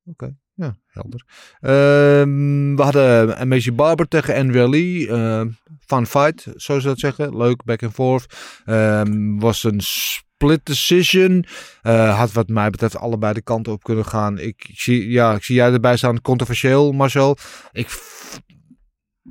Oké, ja, helder. Ehm, we hadden Macy Barber tegen Lee. ehm, fun fight, zoals ze dat zeggen. Leuk, back and forth. Ehm, was een split decision. Eh, had wat mij betreft allebei de kanten op kunnen gaan. Ik, zie, ja, ik zie jij erbij staan controversieel, Marcel. Ik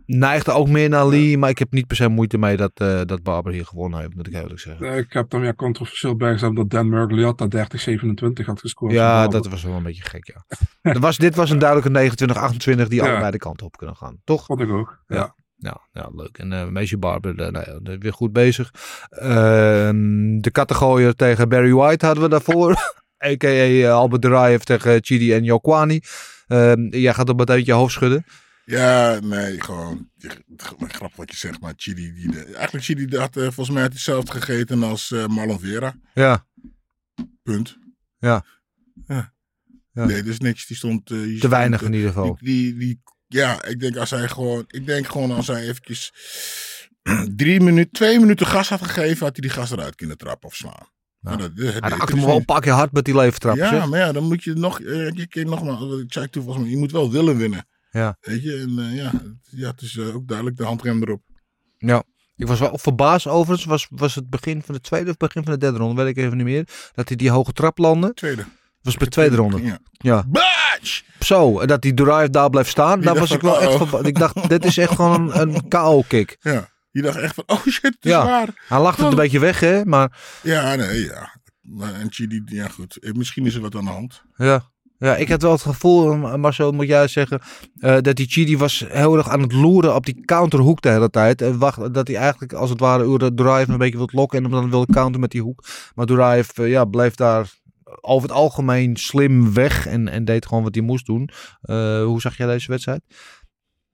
neigde ook meer naar Lee, maar ik heb niet per se moeite mee dat, eh, dat Barber hier gewonnen heeft, moet ik eerlijk zeggen. Eh, Ik heb dan weer controversieel bijgezet dat Dan Mergliotta 30-27 had gescoord. Ja, dat was wel een beetje gek, ja. *laughs* Was, dit was een duidelijke 29-28 die Ja. allebei de kanten op kunnen gaan, toch? Vond ik ook, ja. Ja, ja leuk. En eh Macy Barber, nou ja, weer goed bezig. Ehm, de kattengooier tegen Barry White hadden we daarvoor. *laughs* A.k.a. Albert Duraev tegen Chidi en Jokwani. Ehm jij gaat op meteen je hoofd schudden. Ja, nee, gewoon. Grappig wat je zegt, maar Chidi. Die, de- eigenlijk Chidi die had eh, volgens mij had hetzelfde gegeten als eh, Marlon Vera. Ja. Punt. Ja. Ja. Ja. Nee, dus niks. Die stond. eh, die Te stond, weinig in ieder geval. Die, die, die- ja, ik denk als hij gewoon. Ik denk gewoon als hij eventjes. *clears throat* Drie minuten, twee minuten gas had gegeven, had hij die gas eruit kunnen trappen of slaan. Maar dat, dat Hij raakte hem wel een keer hard met die leventrap. Ja, zeg. maar ja, dan moet je nog. je keer nogmaals, ik zei toen volgens mij, je moet wel willen winnen. Ja. Weet je, en eh, ja, het- ja, het is eh, ook duidelijk de handrem erop. Ja. Ik was wel verbaasd overigens. Was, was het begin van de tweede of begin van de derde ronde? Weet ik even niet meer. Dat hij die hoge trap landde. Tweede. Was bij de tweede ronde. Ja. Ja. Batch! Zo, en dat die Durive daar bleef staan. Daar was ik van, wel echt verbaasd. Ik dacht, dit is echt gewoon een, een *laughs* KO-kick. Ja. Je dacht echt van, oh shit, het is Ja. waar. Hij lachte het een beetje weg, hè. Maar Ja, nee, ja. En Chidi, ja goed. Eh, Misschien is er wat aan de hand. ja. Ja, ik had wel het gevoel, Marcel, moet jij zeggen, eh, dat die Chidi was heel erg aan het loeren op die counterhoek de hele tijd. En wacht, dat hij eigenlijk als het ware Ure Durive een beetje wil lokken en dan wil counteren met die hoek. Maar Durive, eh, ja, bleef daar over het algemeen slim weg en, en deed gewoon wat hij moest doen. Eh, hoe zag jij deze wedstrijd?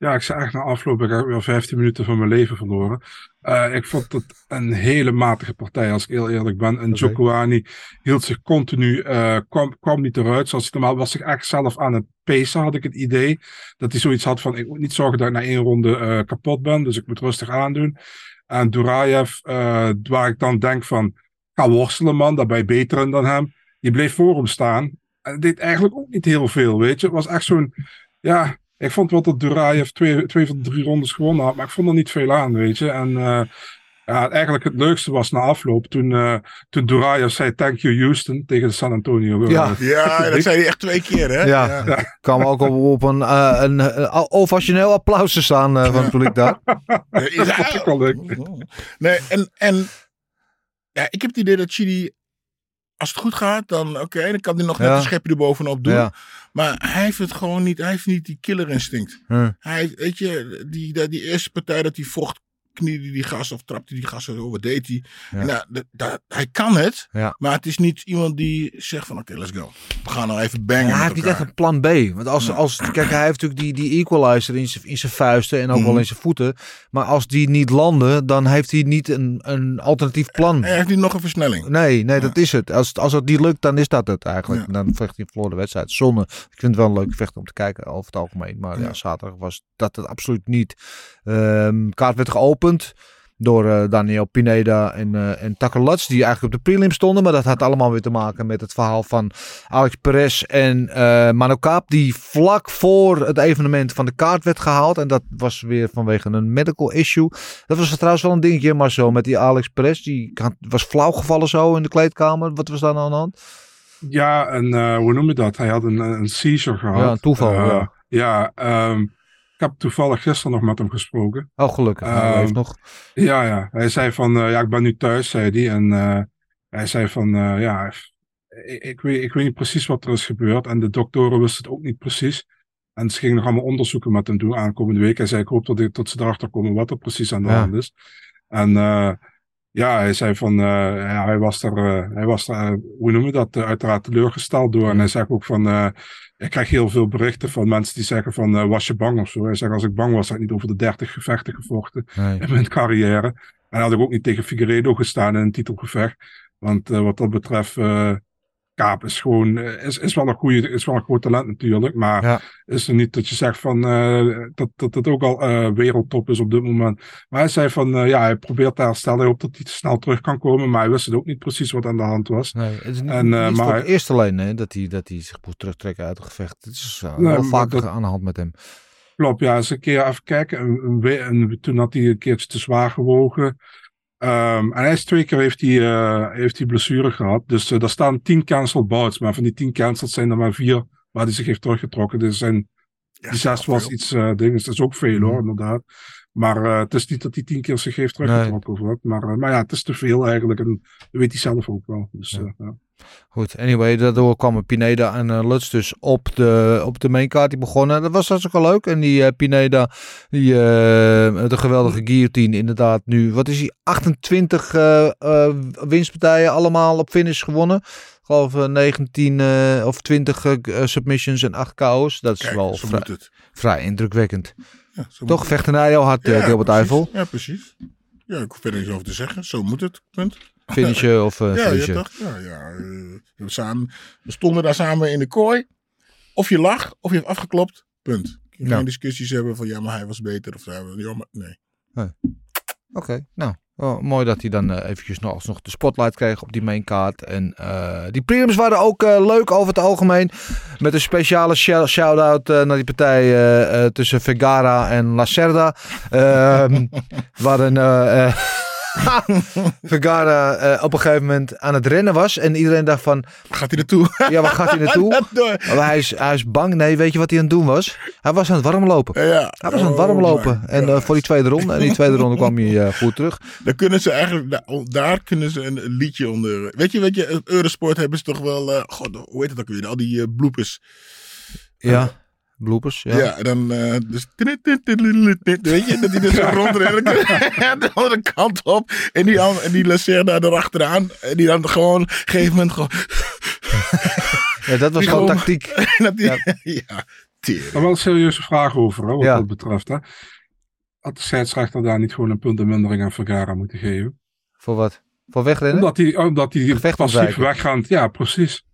Ja, ik zei eigenlijk na afloop, ik heb weer 15 minuten van mijn leven verloren. Eh, ik vond het een hele matige partij, als ik heel eerlijk ben. En. Djokovic hield zich continu, eh, kwam, kwam niet eruit zoals hij normaal was. zich echt zelf aan het pacen, had ik het idee. Dat hij zoiets had van, ik moet niet zorgen dat ik na één ronde eh, kapot ben, dus ik moet rustig aandoen. En Duraev, waar ik dan denk van, ga worstelen man, daar ben je beter in dan hem. Die bleef voor hem staan. En deed eigenlijk ook niet heel veel, weet je. Het was echt zo'n, ja, ik vond wel dat Duraev twee, twee van de drie rondes gewonnen had, maar ik vond er niet veel aan, weet je. En eh, ja, eigenlijk het leukste was na afloop toen, eh toen Duraev zei thank you Houston tegen de San Antonio. Ja. *laughs* Ja, dat zei hij echt twee keer, hè? Ja, ik kwam ook op, op een, eh, een, eh, ovationeel applaus te staan eh, van het publiek daar. Dat vond ik wel leuk. Nee, en, en ja, ik heb het idee dat Chidi, als het goed gaat, dan oké, dan kan hij nog net Ja. een schepje erbovenop doen. Maar hij heeft het gewoon niet, hij heeft niet die killer instinct. Hm. Hij, weet je, die, die, die eerste partij dat hij vocht, kniede die gas of trapte die gas, wat deed hij? Ja. Nou, hij kan het, Ja. maar het is niet iemand die zegt van oké, let's go. We gaan nou even bangen Ja, hij heeft niet echt een plan B. Want als, als, kijk, hij heeft natuurlijk die, die equalizer in zijn, in zijn vuisten en ook wel Mhm. in zijn voeten. Maar als die niet landen, dan heeft hij niet een, een alternatief plan. Hij heeft niet nog een versnelling. Nee, nee, dat is het. Als, als het niet lukt, dan is dat het eigenlijk. Dan vecht hij voor de wedstrijd. Zonne. Ik vind het wel een leuk vecht om te kijken over het algemeen. Maar ja, Ja. zaterdag was dat het absoluut niet. Ehm kaart werd geopend door eh, Daniel Pineda en, eh en die eigenlijk op de prelim stonden. Maar dat had allemaal weer te maken met het verhaal van Alex Perez en eh Mano Kaap, die vlak voor het evenement van de kaart werd gehaald. En dat was weer vanwege een medical issue. Dat was trouwens wel een dingetje, maar zo met die Alex Perez, die had- was flauw gevallen zo in de kleedkamer. Wat was daar nou aan de hand? Ja, en hoe noem je dat? Hij had een, een seizure gehad. Ja, een toeval, ja. Ja, ehm, ik heb toevallig gisteren nog met hem gesproken. Oh, gelukkig. Hij Ehm, leeft nog. Ja, ja. Hij zei van, eh, ja, ik ben nu thuis, zei hij. En eh, hij zei van, eh, ja, ik, ik, weet, ik weet niet precies wat er is gebeurd. En de doktoren wisten het ook niet precies. En ze gingen nog allemaal onderzoeken met hem doen aankomende week. Hij zei, ik hoop dat, ik, dat ze erachter komen wat er precies aan de Ja. hand is. En ja, hij zei van, ja, hij was er, hij was er hoe noem je dat, uiteraard teleurgesteld door. En hij zei ook van, ik krijg heel veel berichten van mensen die zeggen van, eh, was je bang of zo? Hij zegt, als ik bang was, had ik niet over de 30 gevechten gevochten Nee. in mijn carrière. En had ik ook niet tegen Figueiredo gestaan in een titelgevecht. Want eh, wat dat betreft, eh Kaap is gewoon, eh, is, is wel een goede, is wel een groot talent natuurlijk. Maar Ja. is er niet dat je zegt van, eh, dat, dat het ook al eh, wereldtop is op dit moment. Maar hij zei van, ja, hij probeert te herstellen. Hij hoopt dat hij te snel terug kan komen. Maar hij wist het ook niet precies wat aan de hand was. Nee, het is niet, En, niet maar voor het hij- eerst alleen hè, dat, hij, dat hij zich moet terugtrekken uit het gevecht. Het is Nee, wel maar vaker dat- aan de hand met hem. Klopt, ja, eens een keer even kijken. Een, een, we- een- toen had hij een keertje te zwaar gewogen. Ehm, en hij is twee keer heeft hij, eh, heeft hij blessure gehad. Dus eh daar staan tien cancelled bouts. Maar van die tien cancelled zijn er maar vier waar hij zich heeft teruggetrokken. Dus zijn, die zes was iets eh dingen. Dat is ook veel hoor, inderdaad. Maar eh, het is niet dat hij tien keer zich heeft teruggetrokken of wat. Maar, maar ja, het is te veel eigenlijk. En dat weet hij zelf ook wel. Dus, eh, ja. Goed, anyway, daardoor kwamen Pineda en eh, Lutz dus op de, op de maincard. Die begonnen. Dat was hartstikke leuk. En die eh, Pineda, die, eh, de geweldige guillotine inderdaad nu. Wat is hij? 28 eh, eh, winstpartijen allemaal op finish gewonnen. geloof ik 19 eh, of 20 eh, submissions en 8 KO's. Dat is Kijk, wel vrij, indrukwekkend. Ja, Toch moet vechtenij heel hard, eh Gilbert. Eiffel. Ja, precies. Ja, ik hoef verder niks over te zeggen. Zo moet het. Punt. Finishen of uh, Ja, ja, toch? Ja, ja. eh, we, samen, we stonden daar samen in de kooi. Of je lag, of je hebt afgeklopt. Punt. Geen discussies hebben van ja, maar hij was beter. Of hij was, ja, maar nee. Oké, nou. wel mooi dat hij dan eh, eventjes nog, alsnog de spotlight kreeg op die mainkaart. En die prelims waren ook leuk over het algemeen. Met een speciale shou- shout-out naar die partij tussen Vergara en Lacerda. Ehm *laughs* waarin eh, eh, *laughs* Vergara eh, op een gegeven moment aan het rennen was. En iedereen dacht van, Gaat hij naartoe? *laughs* ja, waar gaat hij naartoe? *laughs* Maar hij is, hij is bang. Nee, weet je wat hij aan het doen was? Hij was aan het warmlopen. Ja. Hij was aan het Oh warmlopen. my En eh, voor die tweede ronde. En die tweede ronde kwam hij eh, goed terug. Daar kunnen ze eigenlijk, daar, daar kunnen ze een, liedje onder. Weet je, weet je, Eurosport hebben ze toch wel, god, hoe heet het ook weer? Al die bloepers. Ja, bloopers. Ja. Ja, dan uh, dus weet je, dat hij dus zo rondrennen de andere kant op en die, an- en die Lacerda erachteraan en die dan gewoon op een gegeven moment gewoon Ja, dat was Die gewoon gewoon- tactiek. *laughs* dat die, Ja. *laughs* ja, tering. Daar wel een serieuze vraag over, hè, wat Ja. dat betreft. Hè. Had de scheidsrechter daar niet gewoon een puntenmindering aan Vergara moeten geven? Voor wat? Voor wegrennen? Omdat hij, omdat hij Gevecht passief ontwijken. wegrent. Ja, precies.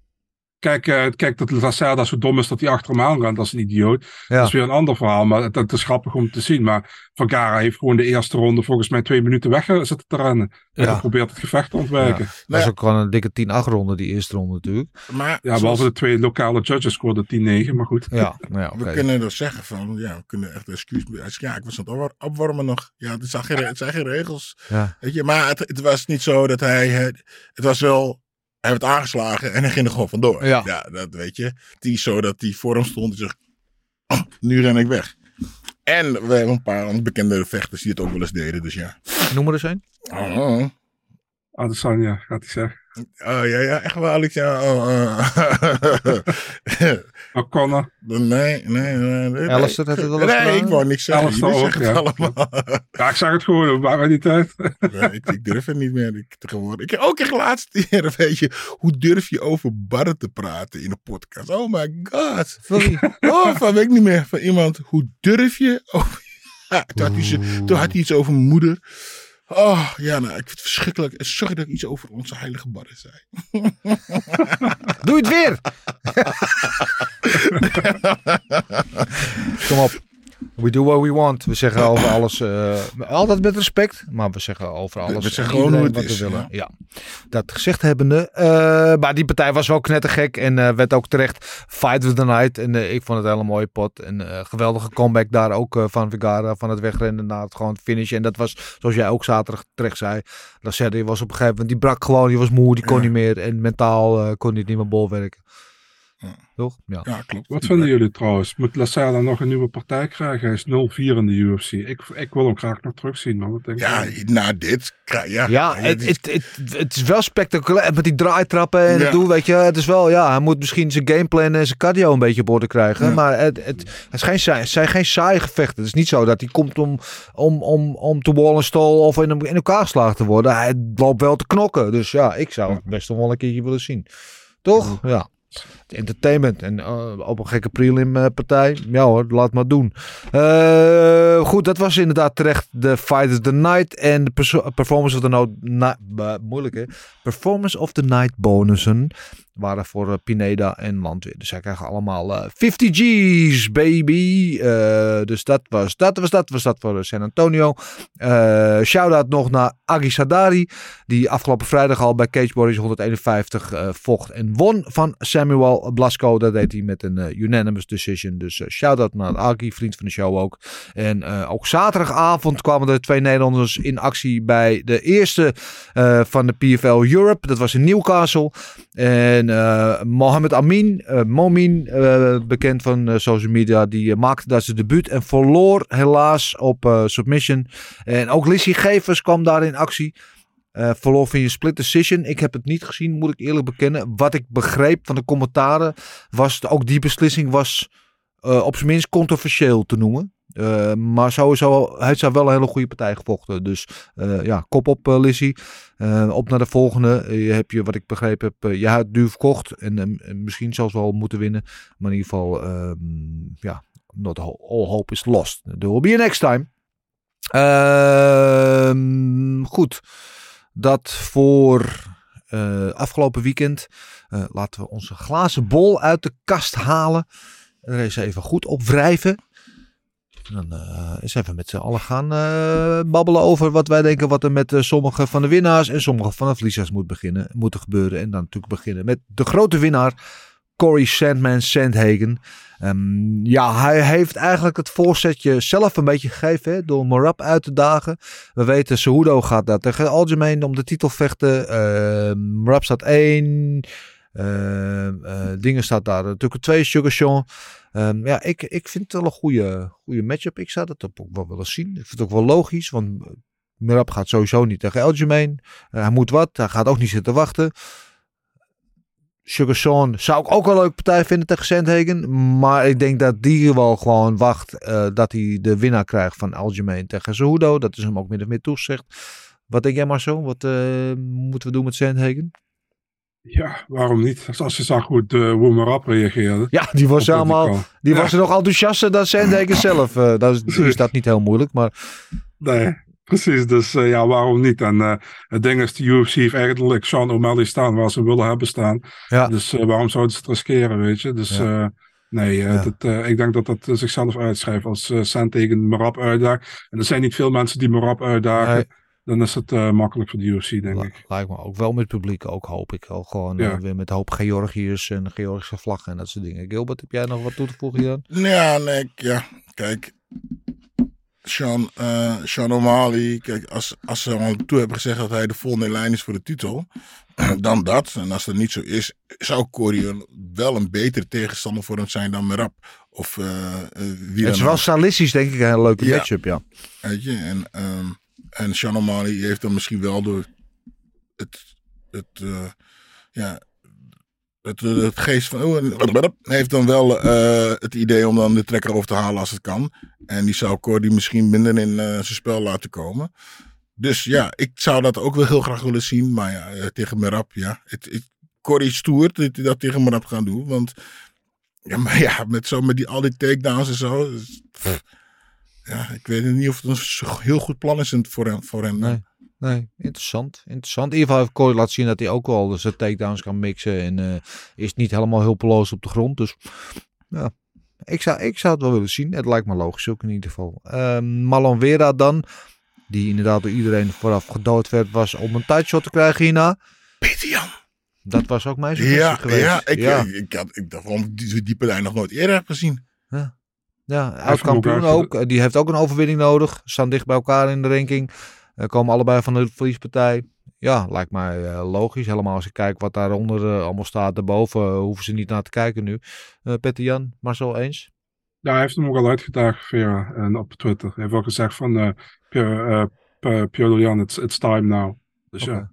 Kijk, eh, kijk dat Lacerda zo dom is dat hij achter hem aanrent als een idioot. ja. Dat is weer een ander verhaal, maar het, het is grappig om te zien. Maar Vergara heeft gewoon de eerste ronde volgens mij twee minuten weg eh, zitten te rennen. En Ja. probeert het gevecht te ontwijken. Dat Nou was ja. ook gewoon een dikke 10-8 ronde, die eerste ronde natuurlijk. Maar Ja, zoals- behalve de twee lokale judges scoorden 10-9, maar goed. Ja, nou *laughs* ja, oké. we kunnen dus zeggen van, ja, we kunnen echt excuus. Ja, ik was aan het opwar- opwarmen nog. Ja, het zijn geen, het zijn geen regels. Ja. Weet je, maar het, het was niet zo dat hij, het was wel, hij werd aangeslagen en hij ging er gewoon vandoor. Ja. dat weet je. Is zo dat hij voor hem stond en zegt, "Oh, nu ren ik weg. En we hebben een paar bekende vechters die het ook wel eens deden, dus ja. Noem er eens een. Oh, Adesanya, gaat hij zeggen. oh ja, ja, echt wel, Alex. Ja, oh, *laughs* uh. O'Connor. nee, nee, nee. nee. Alistair heeft het wel Nee, gedaan. ik wou niks zeggen. Alistair ook, ja. allemaal. *laughs* Ja, ik zeg het gewoon, mij niet uit. Nee, ik, ik durf het niet meer ik, tegenwoordig. Ik heb ook echt laatst *laughs* keer, weet je, hoe durf je over barren te praten in een podcast? Oh my god. Sorry. Oh, van weet ik niet meer. Van iemand, hoe durf je over... Ja, toen, had hij, ze- toen had hij iets over mijn moeder. Oh, ja, nou, ik vind het verschrikkelijk. En Sorry dat ik iets over onze heilige barren zei. Doe het weer! *laughs* Kom op. We do what we want. We zeggen over alles, eh, altijd met respect, maar we zeggen over alles. we zeggen en gewoon hoe het wat we willen. Ja. Dat gezegd hebbende, eh, maar die partij was wel knettergek en eh, werd ook terecht Fight with the Night. En ik vond het een hele mooie pot. En geweldige comeback daar ook van Vigara, van het wegrennen naar het gewoon finishen. En dat was, zoals jij ook zaterdag terecht zei, Lacerda was op een gegeven moment, die brak gewoon, die was moe, die kon Ja. niet meer. En mentaal kon hij niet meer bolwerken. Ja. Toch? Ja. Ja, klopt. Wat vinden jullie trouwens? Moet Lacerda nog een nieuwe partij krijgen? Hij is 0-4 in de UFC. Ik, ik wil hem graag nog terugzien, man. Wat denk Ja, na dit. Ja, Ja, het, het, het, het is wel spectaculair met die draaitrappen en Ja. het doel, weet je. Het is wel, ja, hij moet misschien zijn gameplan en zijn cardio een beetje op orde krijgen. Ja. Maar het, het, het, is geen het zijn geen saaie gevechten. Het is niet zo dat hij komt om, om, om, om te wall en stall of in, in elkaar geslagen te worden. Hij loopt wel te knokken. Dus ja, ik zou het best nog wel een keertje willen zien. Toch? Ja. Entertainment en eh, op een gekke prelim eh, partij. Ja hoor, laat maar doen. Eh, goed, dat was inderdaad terecht de Fight of the Night en de Performance of the Night. moeilijk? Performance of the Night bonussen waren voor eh, Pineda en Landweer. Dus zij krijgen allemaal eh, 50 G's, baby. Eh, dus dat was dat, was dat, was dat voor eh, San Antonio. Eh Shout-out nog naar Agi Sadari, die afgelopen vrijdag al bij Cage Warriors 151 eh, vocht en won van Samuel Blasco. Dat deed hij met een eh, unanimous decision. Dus eh, shout-out naar Agi, vriend van de show ook. En eh, ook zaterdagavond kwamen er twee Nederlanders in actie bij de eerste eh, van de PFL Europe. Dat was in Newcastle. En eh, Mohamed Amin, eh, Momin, eh, bekend van social media, die maakte daar zijn debuut en verloor helaas op submission. En ook Lissy Gevers kwam daar in actie. Verloor via een split decision. Ik heb het niet gezien, moet ik eerlijk bekennen. Wat ik begreep van de commentaren was ook die beslissing was op zijn minst controversieel te noemen. Eh, maar sowieso, hij heeft wel een hele goede partij gevochten. Dus eh, ja, kop op uh, Lizzie. Op naar de volgende. Je hebt je, wat ik begrepen heb, je hebt duur verkocht. En, en misschien zelfs wel moeten winnen. Maar in ieder geval, um, ja, not all hope is lost. There will be a next time. Ehm, goed. Dat voor afgelopen weekend. laten we onze glazen bol uit de kast halen. Er eens even goed op wrijven. Dan uh, eens even met z'n allen gaan uh, babbelen over wat wij denken wat er met uh, sommige van de winnaars en sommige van de verliezers moet beginnen, moeten gebeuren. En dan natuurlijk beginnen met de grote winnaar, Corey Sandman Sandhagen. Um, ja, hij heeft eigenlijk het voorzetje zelf een beetje gegeven door Marab uit te dagen. We weten, Cejudo gaat daar tegen Algemeen om de titel vechten. Marab staat één. Dingen staat daar natuurlijk twee, Sugar. Um, ja, ik, ik vind het wel een goede, goede matchup. Ik zou dat ook wel willen zien. Ik vind het ook wel logisch, want Mirab gaat sowieso niet tegen. Uh, hij moet wat, hij gaat ook niet zitten wachten. Sugar Sean zou ik ook een leuke partij vinden tegen Sandhagen. Maar ik denk dat die wel gewoon wacht dat hij de winnaar krijgt van Aljamain tegen Cejudo. Dat is hem ook min of meer toegezegd. Wat denk jij maar zo? Wat moeten we doen met Sandhagen? Ja, waarom niet? Als je zag hoe de Woemerap reageerde. Ja, die was helemaal. Die ja. was er nog enthousiaster dan Sandhagen *laughs* zelf. Uh, dat is, is dat niet heel moeilijk, maar. Nee, precies. Dus uh, ja, waarom niet? En uh, het ding is, de UFC heeft eigenlijk Sean O'Malley staan waar ze willen hebben staan. Ja. Dus waarom zouden ze het riskeren, weet je? Dus ja. nee, ja. dat, ik denk dat dat zichzelf uitschrijft als uh, tegen Marab uitdaagt. En er zijn niet veel mensen die Marab uitdagen. Dan is het uh, makkelijk voor de UFC, denk ik. Lijkt me ook wel met publiek, ook hoop ik al. Gewoon ja. uh, weer met hoop Georgiërs en Georgische vlaggen en dat soort dingen. Gilbert, heb jij nog wat toe te voegen dan? Ja, nee, ja, kijk. Sean, uh, Sean O'Malley, kijk, als, als ze al toe hebben gezegd dat hij de volgende lijn is voor de titel, *clears throat* dan dat. En als dat niet zo is, zou Corey wel een betere tegenstander voor hem zijn dan Merab. Of uh, wie Het is wel stilistisch, denk ik, een hele leuke ja. matchup, ja. Weet je, en um, en Sean O'Malley heeft dan misschien wel door het, het, uh, ja, het, het geest van. Oh, heeft dan wel uh, het idee om dan de trekker over te halen als het kan. En die zou Cordy misschien minder in uh, zijn spel laten komen. Dus ja, ik zou dat ook wel heel graag willen zien. Maar ja, tegen Merab, ja. Het, het, stoert dat hij dat tegen Merab gaan doen. Want ja, maar ja, met, zo, met die, al die takedowns en zo. Ja, ik weet niet of het een heel goed plan is voor hem. Voor hem nee, nee, interessant. interessant. In ieder geval heeft Corey laten zien dat hij ook wel zijn takedowns kan mixen. En uh, is niet helemaal hulpeloos op de grond. Dus ja, ik zou, ik zou het wel willen zien. Het lijkt me logisch ook in ieder geval. Uh, Malon Vera dan. Die inderdaad door iedereen vooraf gedood werd. Was om een tijdshot te krijgen hierna. Peter Jan. Dat was ook mijn suggestie ja, geweest. Ja, ik, ja. Ik, ik, had, ik dacht waarom die, die partij nog nooit eerder heb gezien. Ja. Ja, oud-kampioen ook. Die heeft ook een overwinning nodig. Staan dicht bij elkaar in de ranking. Uh, komen allebei van de verliespartij. Ja, lijkt mij uh, logisch. Helemaal als ik kijk wat daaronder uh, allemaal staat. Daarboven hoeven ze niet naar te kijken nu. Petter Jan, Marcel eens? Ja, hij heeft hem ook al uitgedaagd Vera, en op Twitter. Hij heeft ook gezegd van Pierre Jan, it's, it's time now. Dus okay. ja,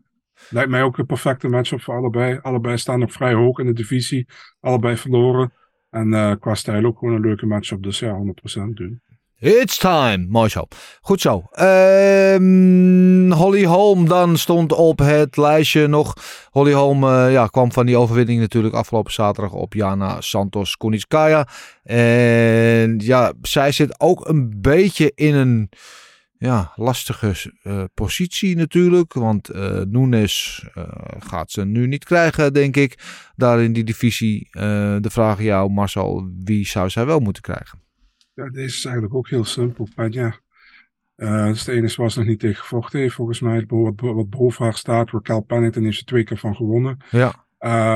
lijkt mij ook een perfecte matchup voor allebei. Allebei staan nog vrij hoog in de divisie. Allebei verloren. En uh, qua stijl ook gewoon een leuke matchup. Dus ja, 100% doen. It's time. Mooi zo. Goed zo. Um, Holly Holm dan stond op het lijstje nog. Holly Holm uh, ja, kwam van die overwinning natuurlijk afgelopen zaterdag op Jana Santos Kunitskaya. En ja, zij zit ook een beetje in een ja, lastige uh, positie natuurlijk. Want uh, Nunes uh, gaat ze nu niet krijgen, denk ik. Daar in die divisie. de vraag aan jou, Marcel, wie zou zij wel moeten krijgen? Ja, deze is eigenlijk ook heel simpel. Maar ja, dus de enige was nog niet tegen gevochten heeft. Volgens mij, wat, wat boven haar staat. Raquel Pennington heeft er twee keer van gewonnen. Ja.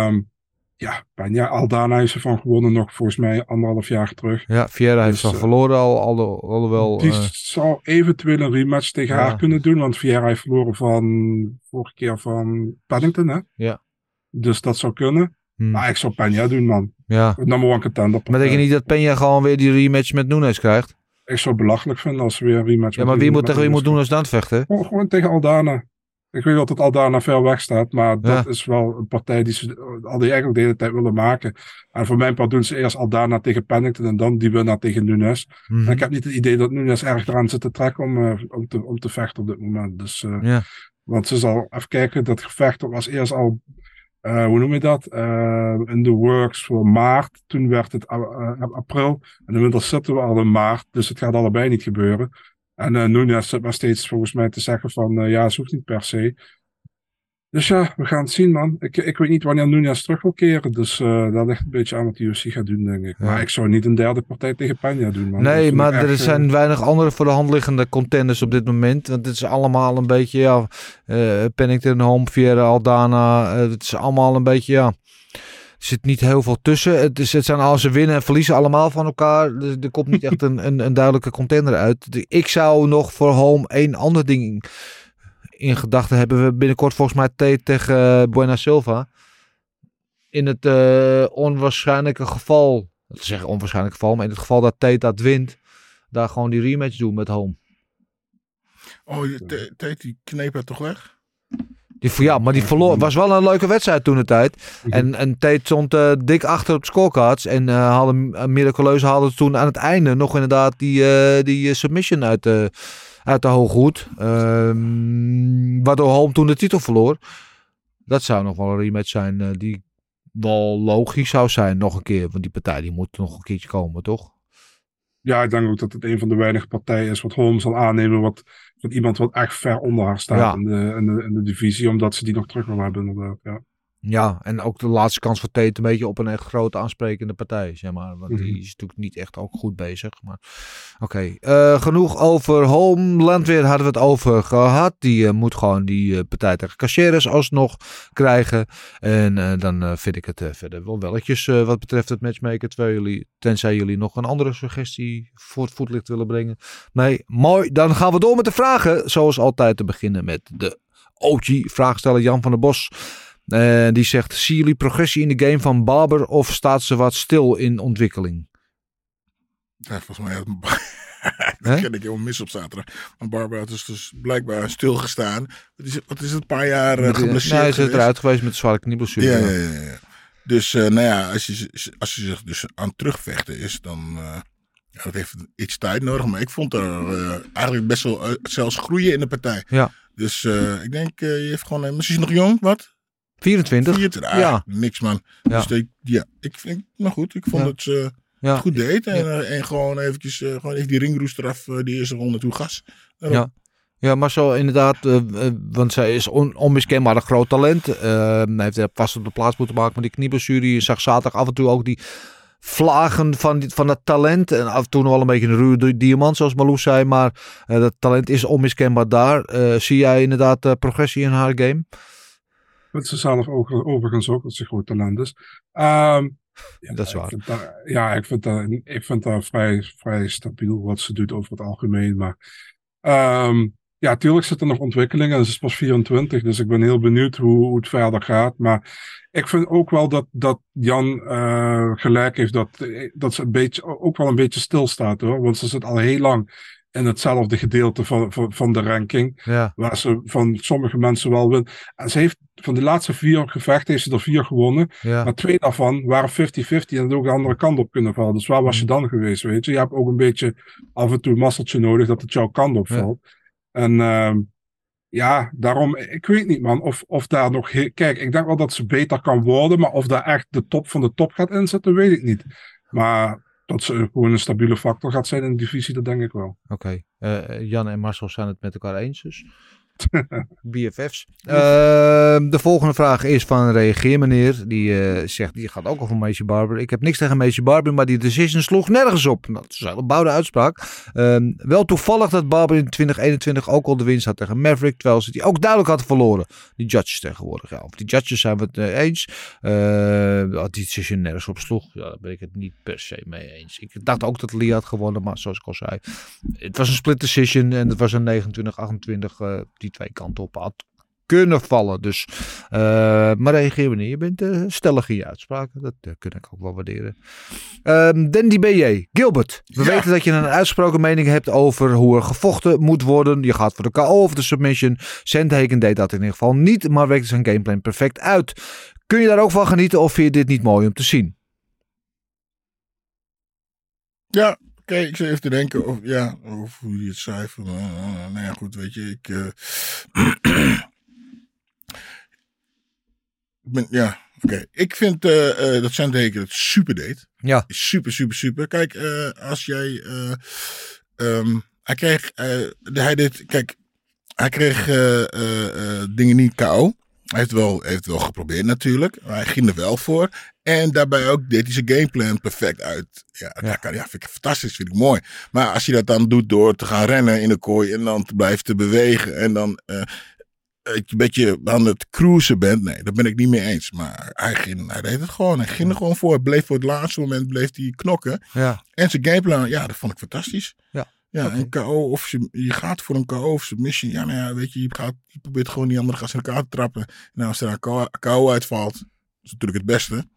Um, ja, Panja Aldana is ervan gewonnen nog volgens mij anderhalf jaar terug. Ja, Vieira heeft dus, verloren al, al, alhoewel... Die uh, zou eventueel een rematch tegen ja. haar kunnen doen, want Vieira heeft verloren van vorige keer van Paddington, hè? Ja. Dus dat zou kunnen. Hmm. Maar ik zou Peña doen, man. Ja. Number one contender. Maar denk je niet dat Peña gewoon weer die rematch met Nunes krijgt? Ik zou belachelijk vinden als ze weer een rematch Ja, maar wie moet tegen wie moet Nunes dan vechten? Gewoon, gewoon tegen Aldana. Ik weet dat het al daarna ver weg staat, maar dat is wel een partij die ze al die eigenlijk de hele tijd willen maken. En voor mijn part doen ze eerst Aldana tegen Pennington en dan die winnaar tegen Nunes. Mhm. En ik heb niet het idee dat Nunes erg eraan zit te trekken om, eh, om, te, om te vechten op dit moment. Dus, eh, Ja. Want ze zal even kijken, dat gevecht was eerst al, eh, hoe noem je dat? In the works voor maart. Toen werd het april. En inmiddels zitten we al in maart, dus het gaat allebei niet gebeuren. En eh Nunes zit maar steeds volgens mij te zeggen van, eh, ja, hoeft niet per se. Dus ja, we gaan het zien, man. Ik, ik weet niet wanneer Nunes terug wil keren. Dus eh dat ligt een beetje aan wat de UFC gaat doen, denk ik. Ja. Maar ik zou niet een derde partij tegen Peña doen, man. Nee, maar er echt, zijn weinig andere voor de hand liggende contenders op dit moment. Want het is allemaal een beetje, ja, Pennington, Home, Vieira, Aldana. het is allemaal een beetje, ja, zit niet heel veel tussen. Het, is, het zijn al ze winnen en verliezen allemaal van elkaar. Dus er komt niet *laughs* echt een, een, een duidelijke contender uit. Ik zou nog voor Home één ander ding in gedachten hebben. We binnenkort volgens mij Tate tegen eh, Buena Silva. In het eh, onwaarschijnlijke geval, dat is zeggen onwaarschijnlijk geval, maar in het geval dat Tate dat wint, daar gewoon die rematch doen met Home. Oh, Tate, die kneep het toch weg? Die, ja, maar die verloor. was wel een leuke wedstrijd toen de tijd. En, en Tate stond eh, dik achter op de scorecards. En eh hadden, uh, miraculeus haalde toen aan het einde nog inderdaad die, eh, die eh, submission uit de, uit de hooghoed. Ehm, waardoor Holm toen de titel verloor. Dat zou nog wel een rematch zijn eh, die wel logisch zou zijn nog een keer. Want die partij die moet nog een keertje komen, toch? Ja, ik denk ook dat het een van de weinige partijen is wat Holmes zal aannemen. Wat, wat iemand wat echt ver onder haar staat Ja. in, de, in, de, in de divisie. Omdat ze die nog terug wil hebben, inderdaad. Ja. Ja, en ook de laatste kans voor Tate een beetje op een echt grote aansprekende partij, zeg maar. Want die Mhm. is natuurlijk niet echt ook goed bezig. Maar oké, Eh, genoeg over Homeland weer hadden we het over gehad. Die eh, moet gewoon die eh, partij tegen Caceres alsnog krijgen. En dan vind ik het verder wel welletjes wat betreft het matchmaker. Terwijl jullie, tenzij jullie nog een andere suggestie voor het voetlicht willen brengen. Nee, mooi. Dan gaan we door met de vragen. Zoals altijd te beginnen met de OG-vraagsteller Jan van der Bos. Eh, die zegt, zien jullie progressie in de game van Barber of staat ze wat stil in ontwikkeling? Ja, volgens mij dat *laughs* ken ik helemaal mis op zaterdag. Want Barbara had dus, dus blijkbaar stilgestaan. Wat is, het- wat is het, een paar jaar uh, geblesseerd hij is geweest? eruit geweest met zware knieblessure. Ja, ja, ja, ja. Dus eh, nou ja, als je, als je zich dus aan het terugvechten is, dan uh, ja, dat heeft iets tijd nodig. Maar ik vond er eigenlijk best wel zelfs groeien in de partij. Ja. Dus ik denk, je heeft gewoon, misschien nog jong, wat? 24. 24, ah, ja. niks man. Ja. Dus ik, ja, ik vind, maar goed, ik vond Ja. het ze Ja. goed deed. En, eh, en gewoon eventjes, gewoon even die ringroes eraf, eh, die eerste ronde toe gas. Ja. Ja, maar zo inderdaad, eh, eh, want zij is on, onmiskenbaar een groot talent. Eh, hij heeft er vast op de plaats moeten maken met die knieblessure. Je zag zaterdag af en toe ook die vlagen van, die, van dat talent. En af en toe nog wel een beetje een ruwe di- diamant, zoals Marloes zei. Maar eh, dat talent is onmiskenbaar daar. Eh, zie jij inderdaad eh, progressie in haar game? Met ze zelf ook, overigens ook, dat ze groot talent is. Ehm, ja, Dat is waar. dat- ja, ik vind dat, ik vind dat vrij, vrij stabiel wat ze doet over het algemeen. Maar ehm, ja, tuurlijk zit er nog ontwikkelingen. en Ze is pas 24, dus ik ben heel benieuwd hoe, hoe het verder gaat. Maar ik vind ook wel dat, dat Jan eh, gelijk heeft dat, dat ze een beetje, ook wel een beetje stilstaat hoor. Want ze zit al heel lang in hetzelfde gedeelte van, van, van de ranking. Ja. Waar ze van sommige mensen wel wint. En ze heeft van de laatste vier gevechten heeft ze er vier gewonnen. Ja. Maar twee daarvan waren 50-50 en had ook de andere kant op kunnen vallen. Dus waar was je dan geweest, weet je? Je hebt ook een beetje af en toe een masseltje nodig dat het jouw kant op Ja. valt. En ehm, ja, daarom, ik weet niet man, of, of daar nog... Kijk, ik denk wel dat ze beter kan worden, maar of daar echt de top van de top gaat inzetten, weet ik niet. Maar dat ze gewoon een stabiele factor gaat zijn in de divisie, dat denk ik wel. Oké. Eh, Jan en Marcel zijn het met elkaar eens dus. *laughs* BFF's. Uh, de volgende vraag is van een reageer meneer. Die uh, zegt, die gaat ook over Macy Barber. Ik heb niks tegen Macy Barber, maar die decision sloeg nergens op. Nou, dat is een bouwde uitspraak. Um, wel toevallig dat Barber in 2021 ook al de winst had tegen Maverick. Terwijl ze die ook duidelijk hadden verloren. Die judges tegenwoordig. Ja, of die judges zijn we het uh, eens. dat die decision nergens op sloeg. Ja, daar ben ik het niet per se mee eens. Ik dacht ook dat Lee had gewonnen, maar zoals ik al zei. Het was een split decision en het was een 29-28 uh, die twee kanten op had kunnen vallen. Dus, eh, maar reageer wanneer je bent eh, stellig in je uitspraken. Dat eh, kun ik ook wel waarderen. Ehm Dandy BJ, Gilbert. We Ja. weten dat je een uitsproken mening hebt over hoe er gevochten moet worden. Je gaat voor de KO of de submission. Sandhagen deed dat in ieder geval niet, maar werkte zijn gameplan perfect uit. Kun je daar ook van genieten of vind je dit niet mooi om te zien? Ja, ik zit even te denken of, ja, of hoe je het zei. Van, eh, eh, nou ja, goed, weet je, ik... eh, *clears throat* ben, ja, oké. Ik vind dat Sandhagen het super deed. Ja. Super, super, super. Kijk, als jij... eh, ehm, hij kreeg... hij deed... Kijk, hij kreeg dingen niet KO. Hij heeft wel, heeft wel geprobeerd natuurlijk. Maar hij ging er wel voor. En daarbij ook deed hij zijn gameplan perfect uit. Ja, ja. Kan, ja vind ik fantastisch, vind ik mooi. Maar als je dat dan doet door te gaan rennen in de kooi en dan te blijven te bewegen en dan eh, een beetje aan het cruisen bent, nee, daar ben ik niet mee eens. Maar hij, ging, hij deed het gewoon. Hij ging er gewoon voor. Hij bleef voor het laatste moment bleef hij knokken. Ja. En zijn gameplan, ja, dat vond ik fantastisch. Ja. Ja, een KO of je, je gaat voor een KO of submission. Ja, nou ja, weet je, je, gaat, je probeert gewoon die andere gasten in elkaar te trappen. Nou, als er een KO uitvalt, is natuurlijk het beste.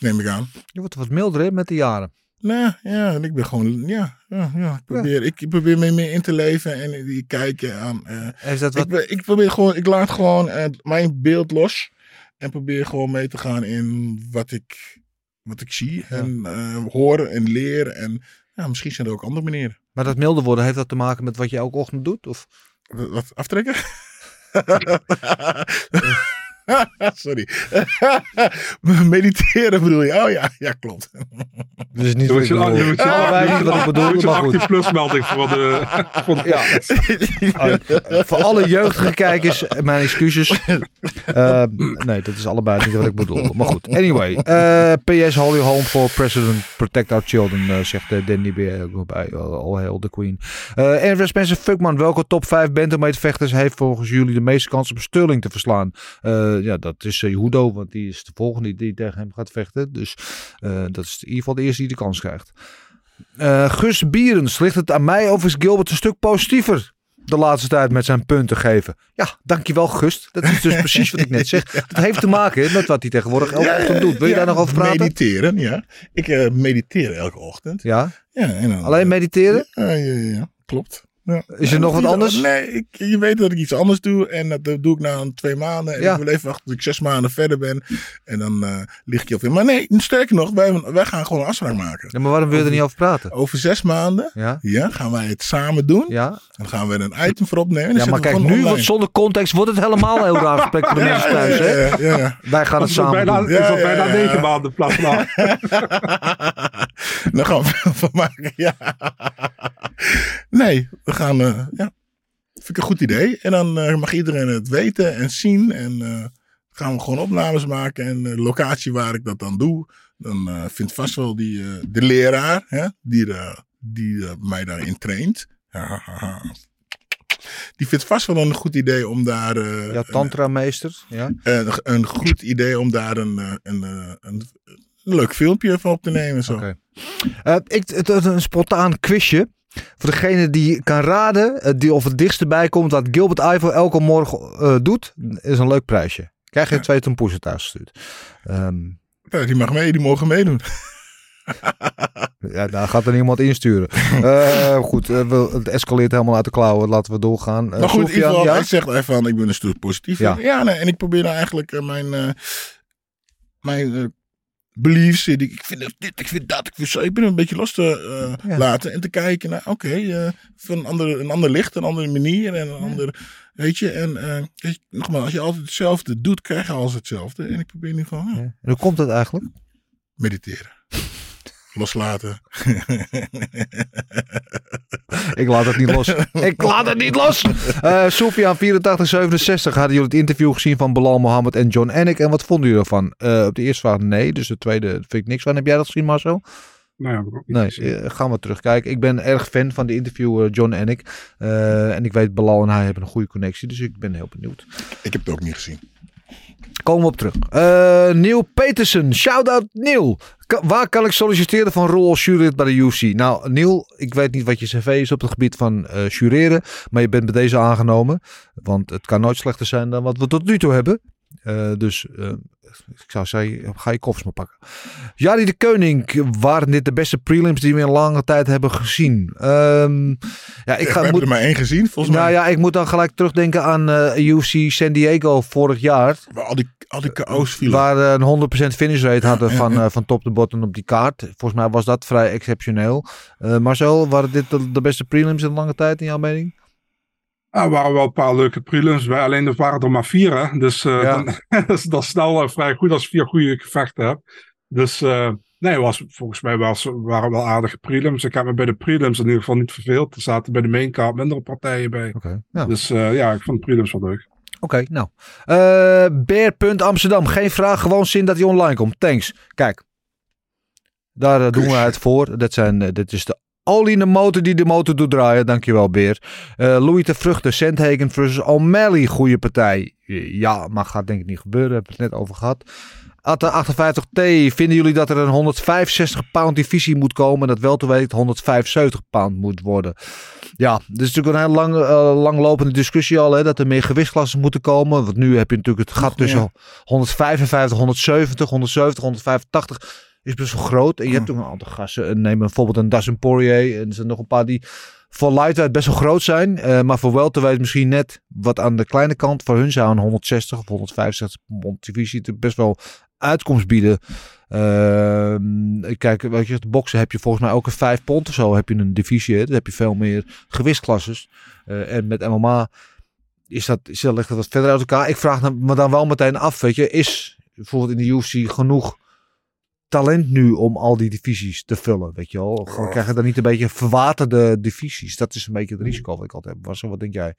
Neem ik aan. Je wordt wat milder hè, met de jaren. Nou ja, en ik ben gewoon, ja, ja, ja ik, probeer, ik probeer me meer in te leven en die kijken aan. eh, Is dat wat... ik, ik probeer gewoon, ik laat gewoon eh, mijn beeld los en probeer gewoon mee te gaan in wat ik, wat ik zie en eh, hoor en leer. En ja, misschien zijn er ook andere manieren. Maar dat milder worden, heeft dat te maken met wat je elke ochtend doet? Of? Wat aftrekken? *laughs* *laughs* Sorry. *laughs* Mediteren bedoel je? Oh ja, ja klopt. Dat is *laughs* niet wat moet ik niet wat ik bedoel, goed. 18 plus melding voor de, voor de Ja. Voor alle jeugdige kijkers, mijn excuses. Eh, nee, dat is allebei niet wat ik bedoel. Maar goed, anyway. eh, PS Holy Home for President Protect Our Children, eh, zegt uh, Danny B. ook bij. Uh, all hail the Queen. Eh en Spencer Fuckman, welke top 5 bantamweight vechters heeft volgens jullie de meeste kans om Sterling te verslaan? Eh, ja, dat is uh, Hudo, want die is de volgende die, tegen hem gaat vechten. Dus eh, dat is in ieder geval de eerste die de kans krijgt. Eh, Gus Bierens, ligt het aan mij of is Gilbert een stuk positiever de laatste tijd met zijn punten geven? Ja, dankjewel Gust. Dat is dus *laughs* precies wat ik net zeg. Dat heeft te maken met wat hij tegenwoordig elke ochtend doet. Wil je Ja, daar nog over praten? Mediteren, ja. Ik eh, mediteer elke ochtend. Ja? Ja, en dan, Alleen mediteren? Ja, ja, klopt. Ja. Is er nog wat anders? Nee, ik, je weet dat ik iets anders doe. En dat doe ik na een twee maanden. En Ja. ik wil even wachten tot ik zes maanden verder ben. En dan eh lig ik heel veel. Maar nee, sterker nog, wij, wij gaan gewoon een afspraak maken. Ja, maar waarom wil je er niet over praten? Over zes maanden Ja? ja, gaan wij het samen doen. Ja? Dan gaan we een item voor opnemen. Ja, maar kijk, nu online. wordt zonder context wordt het helemaal heel raar gesprek voor de *laughs* mensen thuis. ja, Hè? ja, ja, ja. Wij gaan het samen bijna, doen. is al Ja, bijna ja. negen maanden in plaats acht. Dan gaan we er van maken. Ja. Nee, we gaan. eh, ja. Vind ik een goed idee. En dan eh, mag iedereen het weten en zien. En eh, gaan we gewoon opnames maken. En de locatie waar ik dat dan doe. Dan eh, vindt vast wel die, de leraar. Hè, die die mij daarin traint. Die vindt vast wel een goed idee om daar. Ja, tantra-meester. Ja. een, een goed idee om daar een, een, een, een leuk filmpje van op te nemen. Zo. Eh, ik, het, het- een spontaan quizje. Voor degene die kan raden, eh, die of het dichtst bij komt wat Gilbert Ivo elke morgen eh, doet, is een leuk prijsje. Krijg je twee tompoezen thuis gestuurd. Ehm, Ja, die mag mee, die mogen meedoen. *laughs* ja, daar gaat er niemand insturen. *laughs* Eh goed, eh, we- het escaleert helemaal uit de klauwen. Laten we doorgaan. Eh, maar goed, in ieder Sofian, geval, ja? hij zegt even van, ik ben een stoer positief. Ja. Ja, nee, en ik probeer nou eigenlijk eh, mijn, eh, mijn eh, beliefs, die- ik vind dit, ik vind dat, ik vind zo, ik ben een beetje los te eh, Ja. laten en te kijken naar, oké, eh, van een ander, een ander licht, een andere manier en een ander, weet je, en eh, weet je, nogmaals, als je altijd hetzelfde doet, krijg je alles hetzelfde. En ik probeer geval, ja, Ja. En hoe komt dat eigenlijk? mediteren. Loslaten. *laughs* Ik laat het niet los. *laughs* Ik laat het niet los. Eh Sofian 8467 hadden jullie het interview gezien van Bilal Mohammed en John Anik. En wat vonden jullie ervan? Eh, op de eerste vraag nee, dus de tweede vind ik niks van. Heb jij dat gezien Marcel? Nou ja, heb ik ook niet Nee, eh, gaan we terugkijken. Ik ben erg fan van de interview John. Eh, en ik weet Bilal en hij hebben een goede connectie, dus ik ben heel benieuwd. Ik heb het ook niet gezien. Komen we op terug. Eh Neil Petersen. Shout-out Neil. Waar kan ik solliciteren van rol als jurylid bij de UFC? Nou, Neil, ik weet niet wat je cv is op het gebied van eh jureren. Maar je bent bij deze aangenomen. Want het kan nooit slechter zijn dan wat we tot nu toe hebben. Eh, dus eh, ik zou zeggen, ga je koffers maar pakken. Jari de Koning, waren dit de beste prelims die we in lange tijd hebben gezien? Ehm, ja, ik we ga, hebben moet, er maar één gezien, volgens nou mij. ja, ik moet dan gelijk terugdenken aan eh UFC San Diego vorig jaar. Waar al die, al die KO's vielen. Waar we een 100% finish rate hadden ja, van, ja. van top to bottom op die kaart. Volgens mij was dat vrij exceptioneel. Marcel, waren dit de, de beste prelims in lange tijd in jouw mening? Ah, er waren wel een paar leuke prelims bij, alleen er waren er maar vier. Hè? Dus eh, Ja. dan, *laughs* dat is dan snel eh, vrij goed als je vier goede gevechten hebt. Dus eh, nee, was, volgens mij was, waren wel aardige prelims. Ik heb me bij de prelims in ieder geval niet verveeld. Er zaten bij de main card mindere partijen bij. Oké. Ja. Dus ja, ik vond de prelims wel leuk. Oké, nou. Eh Bear. Amsterdam. Geen vraag, gewoon zin dat hij online komt. Thanks. Kijk. Daar doen we het voor. Dat, zijn, dit is de olie in de motor die de motor doet draaien. Dankjewel, Beer. Eh Louis de Vruchten. Sandhagen versus O'Malley. Goede partij. Ja, maar gaat denk ik niet gebeuren. Hebben we het net over gehad. Atta 58T. Vinden jullie dat er een 165 pound divisie moet komen? Dat wel te weten 175 pound moet worden. Ja, dit is natuurlijk een heel lang, eh, langlopende discussie al. Hè, dat er meer gewichtsklassen moeten komen. Want nu heb je natuurlijk het gat tussen meer. 155, 170, 170, 185 is best wel groot. En je hebt Hm. ook een aantal gasten. Neem bijvoorbeeld een Dustin Poirier. En er zijn nog een paar die voor lightweight best wel groot zijn. eh, maar voor welterweight misschien net wat aan de kleine kant. Voor hun zou een 160 of 165 pond divisie best wel uitkomst bieden. Ehm, kijk, weet je, de boksen heb je volgens mij een 5 pond of zo heb je een divisie. Hè? Dan heb je veel meer gewichtsklasses. Eh, en met MMA is dat, is dat, ligt dat wat verder uit elkaar. Ik vraag me dan wel meteen af, weet je, is bijvoorbeeld in de UFC genoeg talent nu om al die divisies te vullen, weet je wel? Of gewoon krijg je dan niet een beetje verwaterde divisies? Dat is een beetje het risico wat ik altijd heb. Was, wat denk jij?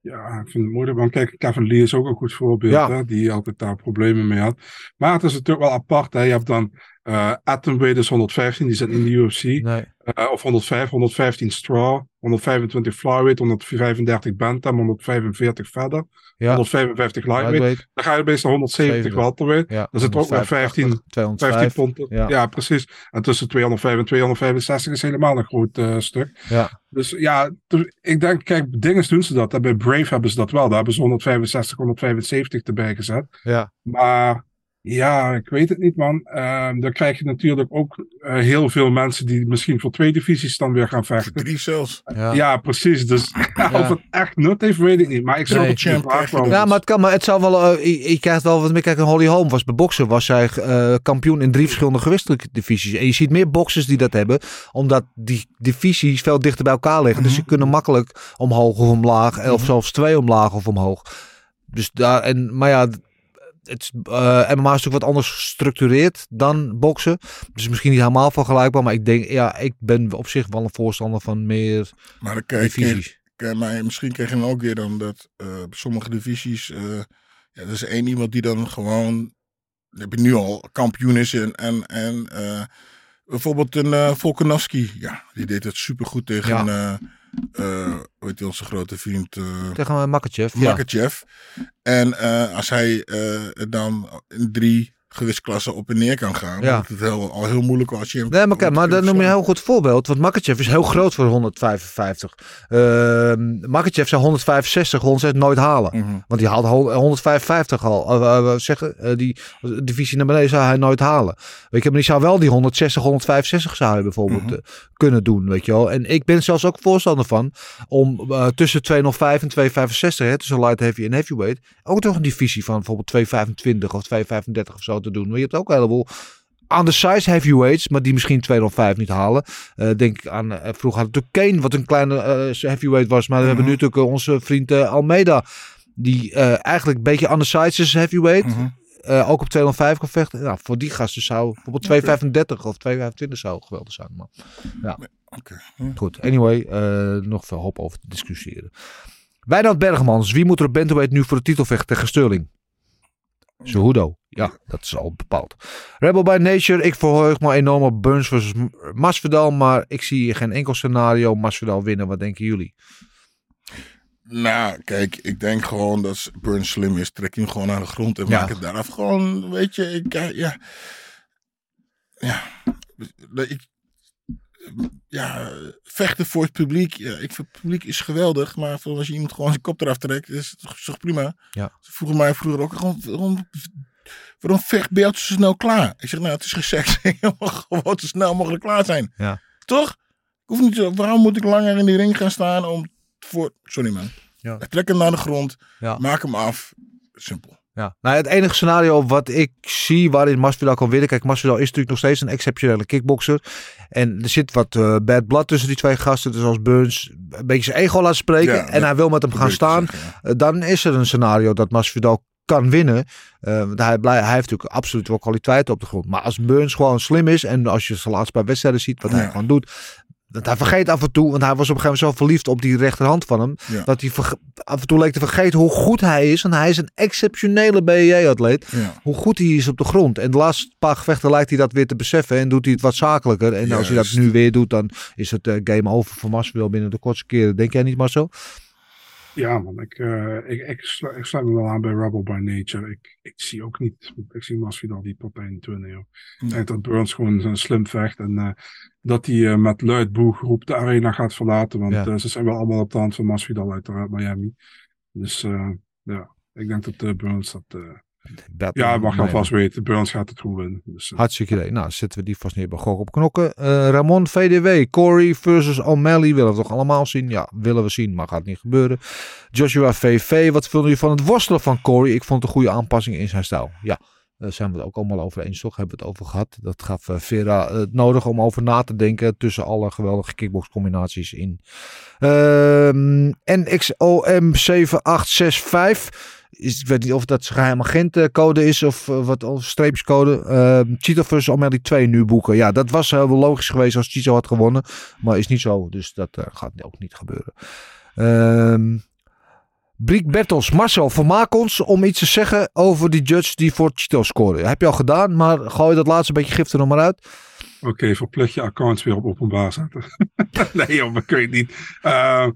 Ja, ik vind het moeilijk. Want kijk, Kevin Lee is ook een goed voorbeeld. Ja. Hè, die altijd daar problemen mee had. Maar het is natuurlijk wel apart. Hè. Je hebt dan eh Atomweight is 115, die zit in de UFC. Nee. Eh, of 105, 115 straw, 125 flyweight, 135 bantam, 145 verder, Ja. 155 lightweight. Dan ga je meestal 170 Zeven. welterweight. Ja. Dan zit er ook weer 15, 205. 15 pond. Ja. Ja. precies. En tussen 205 en 265 is helemaal een groot eh, stuk. Ja. Dus ja, ik denk, kijk, dingen doen ze dat. Bij Brave hebben ze dat wel. Daar hebben ze 165, 175 erbij gezet. Ja. Maar ja, ik weet het niet, man. Ehm, dan krijg je natuurlijk ook eh, heel veel mensen die misschien voor twee divisies dan weer gaan vechten. Drie zelfs. Ja. Ja, precies. Dus *laughs* of het echt nut heeft, weet ik niet. Maar ik zou Nee. het wel. Ja, maar het kan, maar het zou wel. eh, je, je krijgt wel wat meer. Kijk, Holly Holm was bij boksen, was zij eh, kampioen in drie verschillende gewestelijke divisies. En je ziet meer boxers die dat hebben, omdat die divisies veel dichter bij elkaar liggen. Dus ze kunnen makkelijk omhoog of omlaag, of zelfs twee omlaag of omhoog. Dus daar, en, maar ja, het, eh, MMA is natuurlijk wat anders gestructureerd dan boksen. Dus misschien niet helemaal vergelijkbaar, maar ik denk, ja, ik ben op zich wel een voorstander van meer Maar dan kijk divisies. kijk, maar misschien krijg je dan ook weer dan dat eh, sommige divisies. eh ja, er is één iemand die dan gewoon. Heb je nu al kampioen is. En, en, en bijvoorbeeld een eh Volkanovski. Ja, die deed het supergoed tegen. Ja. Eh, hoe heet die, onze grote vriend. eh Tegen Makachev. Ja. Makachev. En eh, als hij eh, dan in drie gewichtsklassen op en neer kan gaan. Ja. Dan is het heel, al heel moeilijk als je. Nee, maar, kijk, maar dat noem je een heel goed voorbeeld. Want Makachev is heel groot voor 155. Uh, Makachev zou 165, 106 nooit halen. Mhm. Want die haalt hol- 155 al. Uh, zeggen, uh, die divisie naar beneden zou hij nooit halen. Weet je, maar die zou wel die 160, 165 zou hij bijvoorbeeld Mhm. kunnen doen. Weet je wel. En ik ben zelfs ook voorstander van om tussen 205 en 265, hè, tussen light heavy en heavyweight, ook toch een divisie van bijvoorbeeld 225 of 235 of zo te doen. Maar je hebt ook een heleboel aan de size heavyweights, maar die misschien 205 niet halen. Uh, denk aan, uh, vroeger had natuurlijk Kane, wat een kleine uh, heavyweight was. Maar we Mhm. hebben nu natuurlijk onze vriend Almeida, die eigenlijk een beetje aan de size is heavyweight. Mhm. Uh, ook op 205 kan vechten. Nou, voor die gasten zou bijvoorbeeld 235 of 225 zou geweldig zijn. Maar, ja. Okay. Goed, anyway, uh, nog veel hoop over te discussiëren. Wijnand Bergmans, wie moet er op nu voor de titel vechten tegen Sterling? Cejudo. Ja, dat is al bepaald. Rebel by Nature, ik verheug me enorm op Burns versus Masvidal, maar ik zie geen enkel scenario Masvidal winnen. Wat denken jullie? Nou, kijk, ik denk gewoon dat Burns slim is. Trek hem gewoon naar de grond en Ja. maak het daar af. Gewoon, weet je, ik, ja. Ja. Ik, ja, vechten voor het publiek. Ja, ik vind het publiek is geweldig. Maar als je iemand gewoon zijn kop eraf trekt, is het toch, prima. Ja. Ze vroegen mij vroeger ook gewoon, waarom, waarom vecht Beat zo snel klaar? Ik zeg, nou, het is seks. *laughs* Je mag gewoon zo snel mogelijk klaar zijn. Ja. Toch? Ik hoef niet zo, waarom moet ik langer in die ring gaan staan om voor... Sorry man. Ja. Trek hem naar de grond. Ja. Maak hem af. Simpel. Ja. Nou, het enige scenario wat ik zie waarin Masvidal kan winnen. Kijk, Masvidal is natuurlijk nog steeds een exceptionele kickboxer. En er zit wat eh, bad blood tussen die twee gasten. Dus als Burns een beetje zijn ego laat spreken. Ja, en hij wil met hem gaan staan. zeggen, ja. eh, dan is er een scenario dat Masvidal kan winnen. Eh, want hij, blij, hij heeft natuurlijk absoluut wel kwaliteiten op de grond. Maar als Burns gewoon slim is. En als je zijn laatste paar wedstrijden ziet. Wat hij gewoon doet. Dat hij vergeet af en toe. Want hij was op een gegeven moment zo verliefd op die rechterhand van hem. Ja. Dat hij af en toe leek te vergeten hoe goed hij is. En hij is een exceptionele BJJ-atleet Ja. hoe goed hij is op de grond. En de laatste paar gevechten lijkt hij dat weer te beseffen en doet hij het wat zakelijker. En als hij dat nu weer doet, dan is het eh, game over voor Masvidal binnen de kortste keren. Denk jij niet, Marcel? Ja, man, ik, eh, ik, ik, slu- ik sluit me wel aan bij Rebel by Nature. Ik, ik zie ook niet, ik zie Masvidal die partij niet winnen, joh. Ik denk dat Burns gewoon een slim vecht en eh, dat hij eh, met luid boegeroep de arena gaat verlaten. Want Ja. eh, ze zijn wel allemaal op de hand van Masvidal uiteraard Miami. Dus eh, ja, ik denk dat Burns dat... eh, ja, mag je alvast weten. Burns gaat het gewoon winnen. Dus, Hartstikke idee. Nou, zetten we die vast neer bij Gok op Knokken. Ramon VDW, Corey versus O'Malley. Willen we toch allemaal zien? Ja, willen we zien, maar gaat niet gebeuren. Joshua VV, wat vinden jullie van het worstelen van Corey? Ik vond het een goede aanpassing in zijn stijl. Ja, daar zijn we het ook allemaal over eens, toch? Hebben we het over gehad. Dat gaf eh, Vera het nodig om over na te denken tussen alle geweldige kickboxcombinaties in. Ehm NXOM 7865. Is, ik weet niet of dat zijn geheim agentcode is of eh, wat of streepjescode. Ehm Cheeto versus O'Malley 2 nu boeken. Ja, dat was eh, wel logisch geweest als Cheeto had gewonnen. Maar is niet zo, dus dat eh, gaat ook niet gebeuren. Ehm Briek Bertels, Marcel, vermaak ons om iets te zeggen over die judge die voor Cheeto scoorde. Heb je al gedaan, maar gooi dat laatste beetje gif er nog maar uit. Oké, verplicht je accounts weer op openbaar zetten. *laughs* nee, joh, dat kun niet. Eh,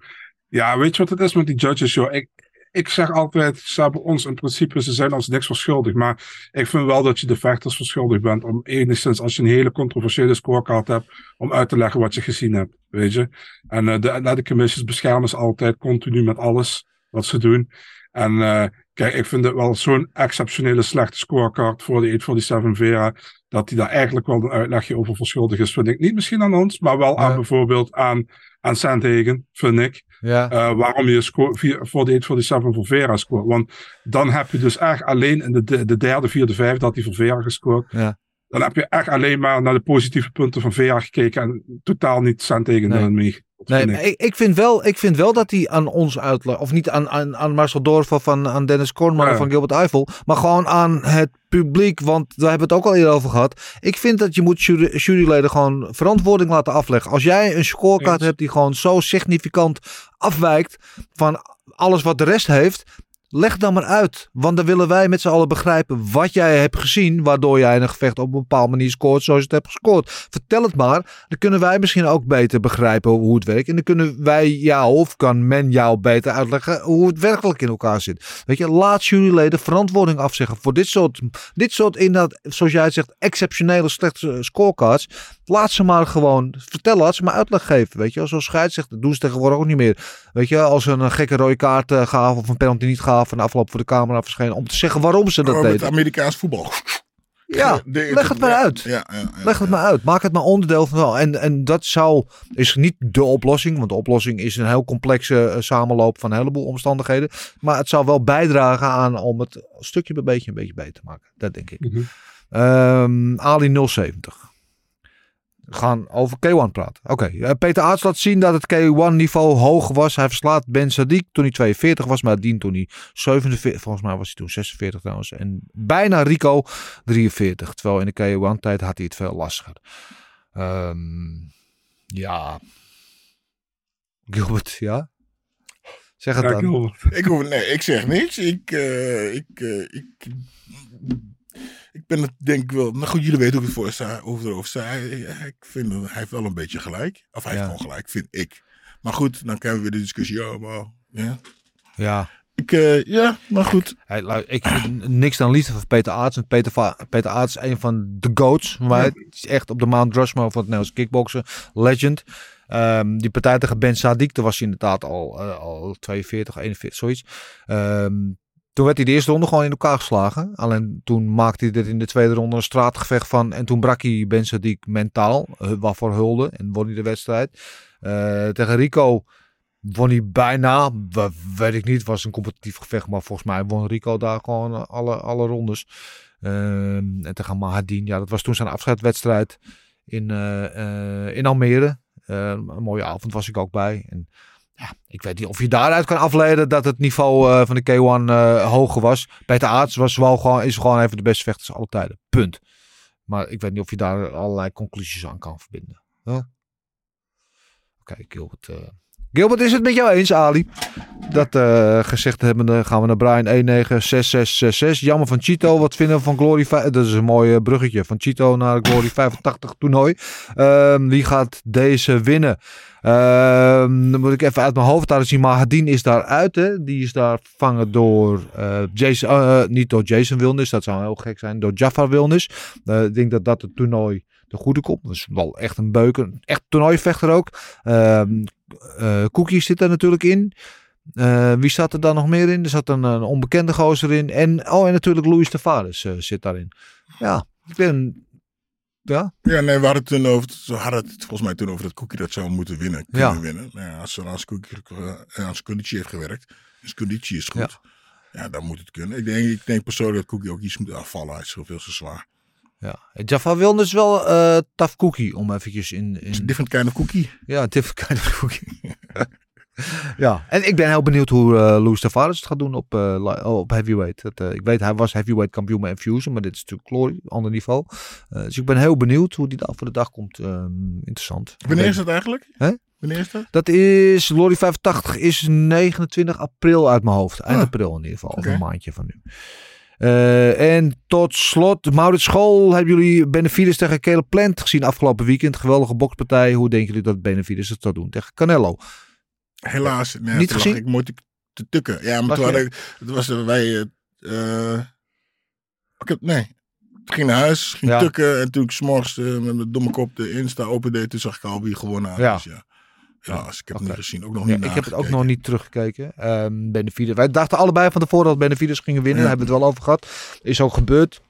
ja, weet je wat het is met die judges, joh? Ik, ik zeg altijd, ze hebben ons in principe, ze zijn ons niks verschuldigd. Maar ik vind wel dat je de vechters verschuldigd bent om enigszins, als je een hele controversiële scorecard hebt, om uit te leggen wat je gezien hebt, weet je. En eh, de athletic commissions beschermen ze altijd continu met alles wat ze doen. En eh, kijk, ik vind het wel zo'n exceptionele slechte scorecard voor de 847 Vera, dat hij daar eigenlijk wel een uitlegje over verschuldigd is, vind ik. Niet misschien aan ons, maar wel aan Ja. bijvoorbeeld aan, aan Sandhagen, vind ik. Ja. Eh, waarom je sco- vier- voor de 847 voor Vera scoort. Want dan heb je dus echt alleen in de, de, de derde, vierde, vijfde dat hij voor Vera gescoord. Ja. Dan heb je echt alleen maar naar de positieve punten van Vera gekeken en totaal niet Nee. erin mee. Nee, vind maar ik. ik, vind wel, ik vind wel dat hij aan ons uitlegt. Of niet aan, aan, aan Marcel Dorf of aan, aan Dennis Kornman Ja. of aan Gilbert Eiffel. Maar gewoon aan het publiek. Want daar hebben we het ook al eerder over gehad. Ik vind dat je moet jury, juryleden gewoon verantwoording laten afleggen. Als jij een Eens. hebt die gewoon zo significant afwijkt van alles wat de rest heeft. Leg dan maar uit. Want dan willen wij met z'n allen begrijpen wat jij hebt gezien. Waardoor jij een gevecht op een bepaalde manier scoort zoals je het hebt gescoord. Vertel het maar. Dan kunnen wij misschien ook beter begrijpen hoe het werkt. En dan kunnen wij jou of kan men jou beter uitleggen hoe het werkelijk in elkaar zit. Weet je, laat juryleden verantwoording afzeggen voor dit soort, dit soort inderdaad, zoals jij zegt, exceptionele slechte scorecards. Laat ze maar gewoon vertellen, laat ze maar uitleg geven. Weet je, zoals scheidsrechter, dat doen ze tegenwoordig ook niet meer. Weet je, als ze een gekke rode kaart eh, gaven of een penalty niet gaven en de afloop voor de camera verschenen om te zeggen waarom ze dat Oh, deden. Amerikaans voetbal. *laughs* Ja, *laughs* leg het maar uit. Ja, ja, ja, Leg het ja. maar uit. Maak het maar onderdeel van wel. En, en dat zou, is niet de oplossing. Want de oplossing is een heel complexe eh, samenloop van een heleboel omstandigheden. Maar het zou wel bijdragen aan om het stukje bij beetje een beetje beter te maken. Dat denk ik. Ehm, Ali 070. Gaan over K1 praten. Oké, eh, Peter Aarts laat zien dat het K1-niveau hoog was. Hij verslaat Ben Sadiq toen hij 42 was, maar Dien toen hij 47, volgens mij was hij toen 46 trouwens. En bijna Rico 43. Terwijl in de K1-tijd had hij het veel lastiger. Ehm, ja. Gilbert, ja? Zeg het Ja, dan. Gilbert. Ik, hoef, nee, ik zeg niks. Ik, eh, ik, eh, ik, ik ben het denk ik wel. Maar goed, jullie weten hoe ik het voor sta, hoe ik erover sta. Ik vind dat hij heeft wel een beetje gelijk. Of hij heeft gewoon gelijk, vind ik. Maar goed, dan krijgen we weer de discussie. Ja, maar, ja. Ja. Ik, eh, ja, maar goed. Hey, ik niks dan liefde van Peter Aarts. Peter, Va- Peter Aarts is een van de goats. mij. Het is echt op de Mount Rushmore van het Nederlands kickboksen. Legend. Ehm, die partij tegen Ben Sadiq, toen was hij inderdaad al, eh, al 42, 41, zoiets. Ehm, toen werd hij de eerste ronde gewoon in elkaar geslagen. Alleen toen maakte hij er in de tweede ronde een straatgevecht van. En toen brak hij Ben Sadiq mentaal, eh, waarvoor hulde. En won hij de wedstrijd. Eh, tegen Rico won hij bijna. We- weet ik niet, was een competitief gevecht. Maar volgens mij won Rico daar gewoon alle, alle rondes. Ehm, en tegen Mahadin, ja, dat was toen zijn afscheidswedstrijd in, eh, in Almere. Een mooie avond was ik ook bij. En ja, ik weet niet of je daaruit kan afleiden dat het niveau eh, van de K1 eh, hoger was. Peter Aarts was wel gewoon, is gewoon even de beste vechters alle tijden. Punt. Maar ik weet niet of je daar allerlei conclusies aan kan verbinden. Huh? Oké, Gilbert. eh. Gilbert, is het met jou eens, Ali? Dat eh, gezegd hebbende gaan we naar Brian 196666. Jammer van Chito. Wat vinden we van Glory 5? Dat is een mooi eh, bruggetje. Van Chito naar Glory 85 toernooi. Ehm, wie gaat deze winnen? Ehm, dan moet ik even uit mijn hoofd laten zien. Maar Hadin is daar uit. Hè? Die is daar vervangen door eh, Jason. niet door Jason Wilnis. Dat zou heel gek zijn. Door Jafar Wilnis. Ik denk dat dat het toernooi de goede. Dat is wel echt een beuker. Echt toernooivechter ook. Eh, Cookie zit er natuurlijk in. Eh, wie zat er dan nog meer in? Er zat een, een onbekende gozer in. En, oh, en natuurlijk Louis Tavares eh, zit daarin. Ja, ik ben... Ja, Ja, nee, we hadden het toen over, we hadden het volgens mij toen over dat Cookie dat zou moeten winnen. Kunnen Ja. winnen. Nou ja, als ze zijn Cookie, zijn conditie heeft gewerkt. Zijn conditie is goed. Ja. dan moet het kunnen. Ik denk, ik denk persoonlijk dat Cookie ook iets moet afvallen. Hij is zoveel te zwaar. Ja. Jaffa wilde dus wel eh tough cookie om eventjes in... In different kind of cookie. ja, different kind of cookie. ja, *laughs* en ik ben heel benieuwd hoe eh Louis Tavares het gaat doen op, oh, op heavyweight. Dat, ik weet, hij was heavyweight kampioen met Infusion, maar dit is natuurlijk Glory, ander niveau. Dus ik ben heel benieuwd hoe die daar voor de dag komt. Ehm, interessant. Wanneer is dat eigenlijk? Hè? Wanneer is dat? Dat is, Glory 85 is 29 april uit mijn hoofd. Eind Ah. april in ieder geval, een maandje van nu. Eh, en tot slot, Maurits School, hebben jullie Benavides tegen Caleb Plant gezien afgelopen weekend? Geweldige bokspartij. Hoe denken jullie dat Benavides het zou doen tegen Canelo? Helaas. Nee, Niet gezien? Ik mooi te, tukken. Ja, maar Lag toen je? had ik, het was er wij, eh, eh, ik heb, nee. Ik ging naar huis, ging Ja. tukken en toen ik s'morgens eh, met mijn domme kop de Insta opende, toen zag ik al wie gewonnen had. Ja. Dus ja. Helaas, ik heb het niet gezien. Ook nog Ja, niet ik heb het ook nog niet teruggekeken. Ehm Benavides. Wij dachten allebei van tevoren dat Benavides gingen winnen. Ja. Daar hebben we het wel over gehad. Is ook gebeurd.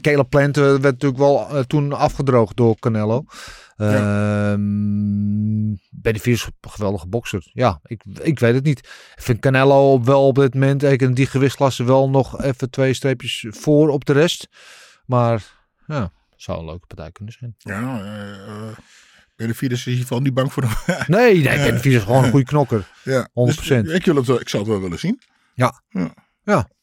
Caleb Plant werd natuurlijk wel eh, toen afgedroogd door Canelo. Ehm Benavides is een geweldige bokser. Ja, ik, ik weet het niet. Ik vind Canelo wel op dit moment, ik in die gewichtsklasse wel nog even twee streepjes voor op de rest. Maar ja, zou een leuke partij kunnen zijn. Ja, eh Benavides is in ieder geval niet bang voor hem. *laughs* Nee, nee, Benavides is gewoon een goede knokker. ja, 100%. Dus, ik, wil het, ik zou het wel willen zien. Ja,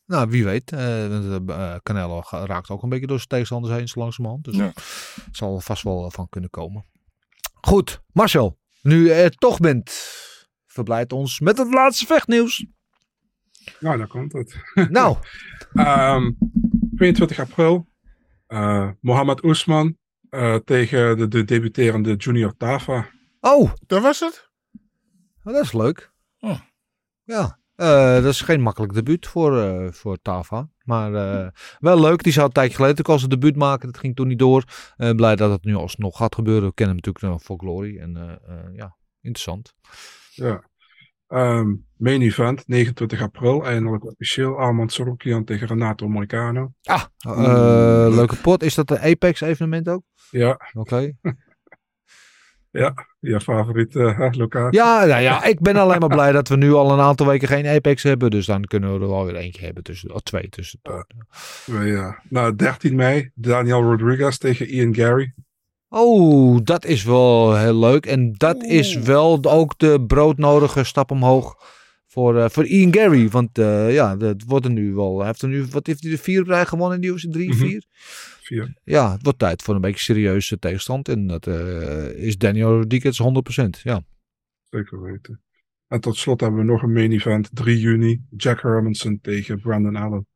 nou wie weet. Eh, eh, Canelo raakt ook een beetje door zijn tegenstanders heen zo langzamerhand. Dus Ja. het zal er vast wel van kunnen komen. Goed, Marcel. Nu je er toch bent, verblijd ons met het laatste vechtnieuws. Nou, daar komt het. nou, *laughs* Ehm, 22 april. eh Mohammed Oesman eh, tegen de, de debuterende Junior Tafa. oh, Dat was het? dat is leuk. Oh. Ja, eh, dat is geen makkelijk debuut voor, eh, voor Tava. Maar eh, wel leuk. Die zou een tijdje geleden ook al zijn debuut maken. Dat ging toen niet door. Eh, blij dat het nu alsnog gaat gebeuren. We kennen hem natuurlijk nog voor Glory. En eh, eh, ja, interessant. Ja. Ehm, main event, 29 april. Eindelijk officieel. Armand Sorokian tegen Renato Moicano. Ah, leuk. leuke pot. Is dat een Apex evenement ook? Ja, Oké. *laughs* je favoriete eh, locatie. Ja, nou ja, ik ben alleen maar blij dat we nu al een aantal weken geen Apex hebben. Dus dan kunnen we er wel weer eentje hebben. Tussen, of twee tussen. Ja. Nou, 13 mei. Daniel Rodriguez tegen Ian Gary. Oh, dat is wel heel leuk. En dat is wel ook de broodnodige stap omhoog voor, eh, voor Ian Gary. Want eh, ja, dat wordt er nu wel. Hij heeft er nu, wat heeft hij, de vier rij gewonnen in die UFC? Drie, Mhm. vier? Vier. Ja, het wordt tijd voor een beetje serieuze tegenstand. En dat eh, is Daniel Rodriguez 100%. Ja. Zeker weten. En tot slot hebben we nog een main event. 3 juni. Jack Hermanson tegen Brandon Allen.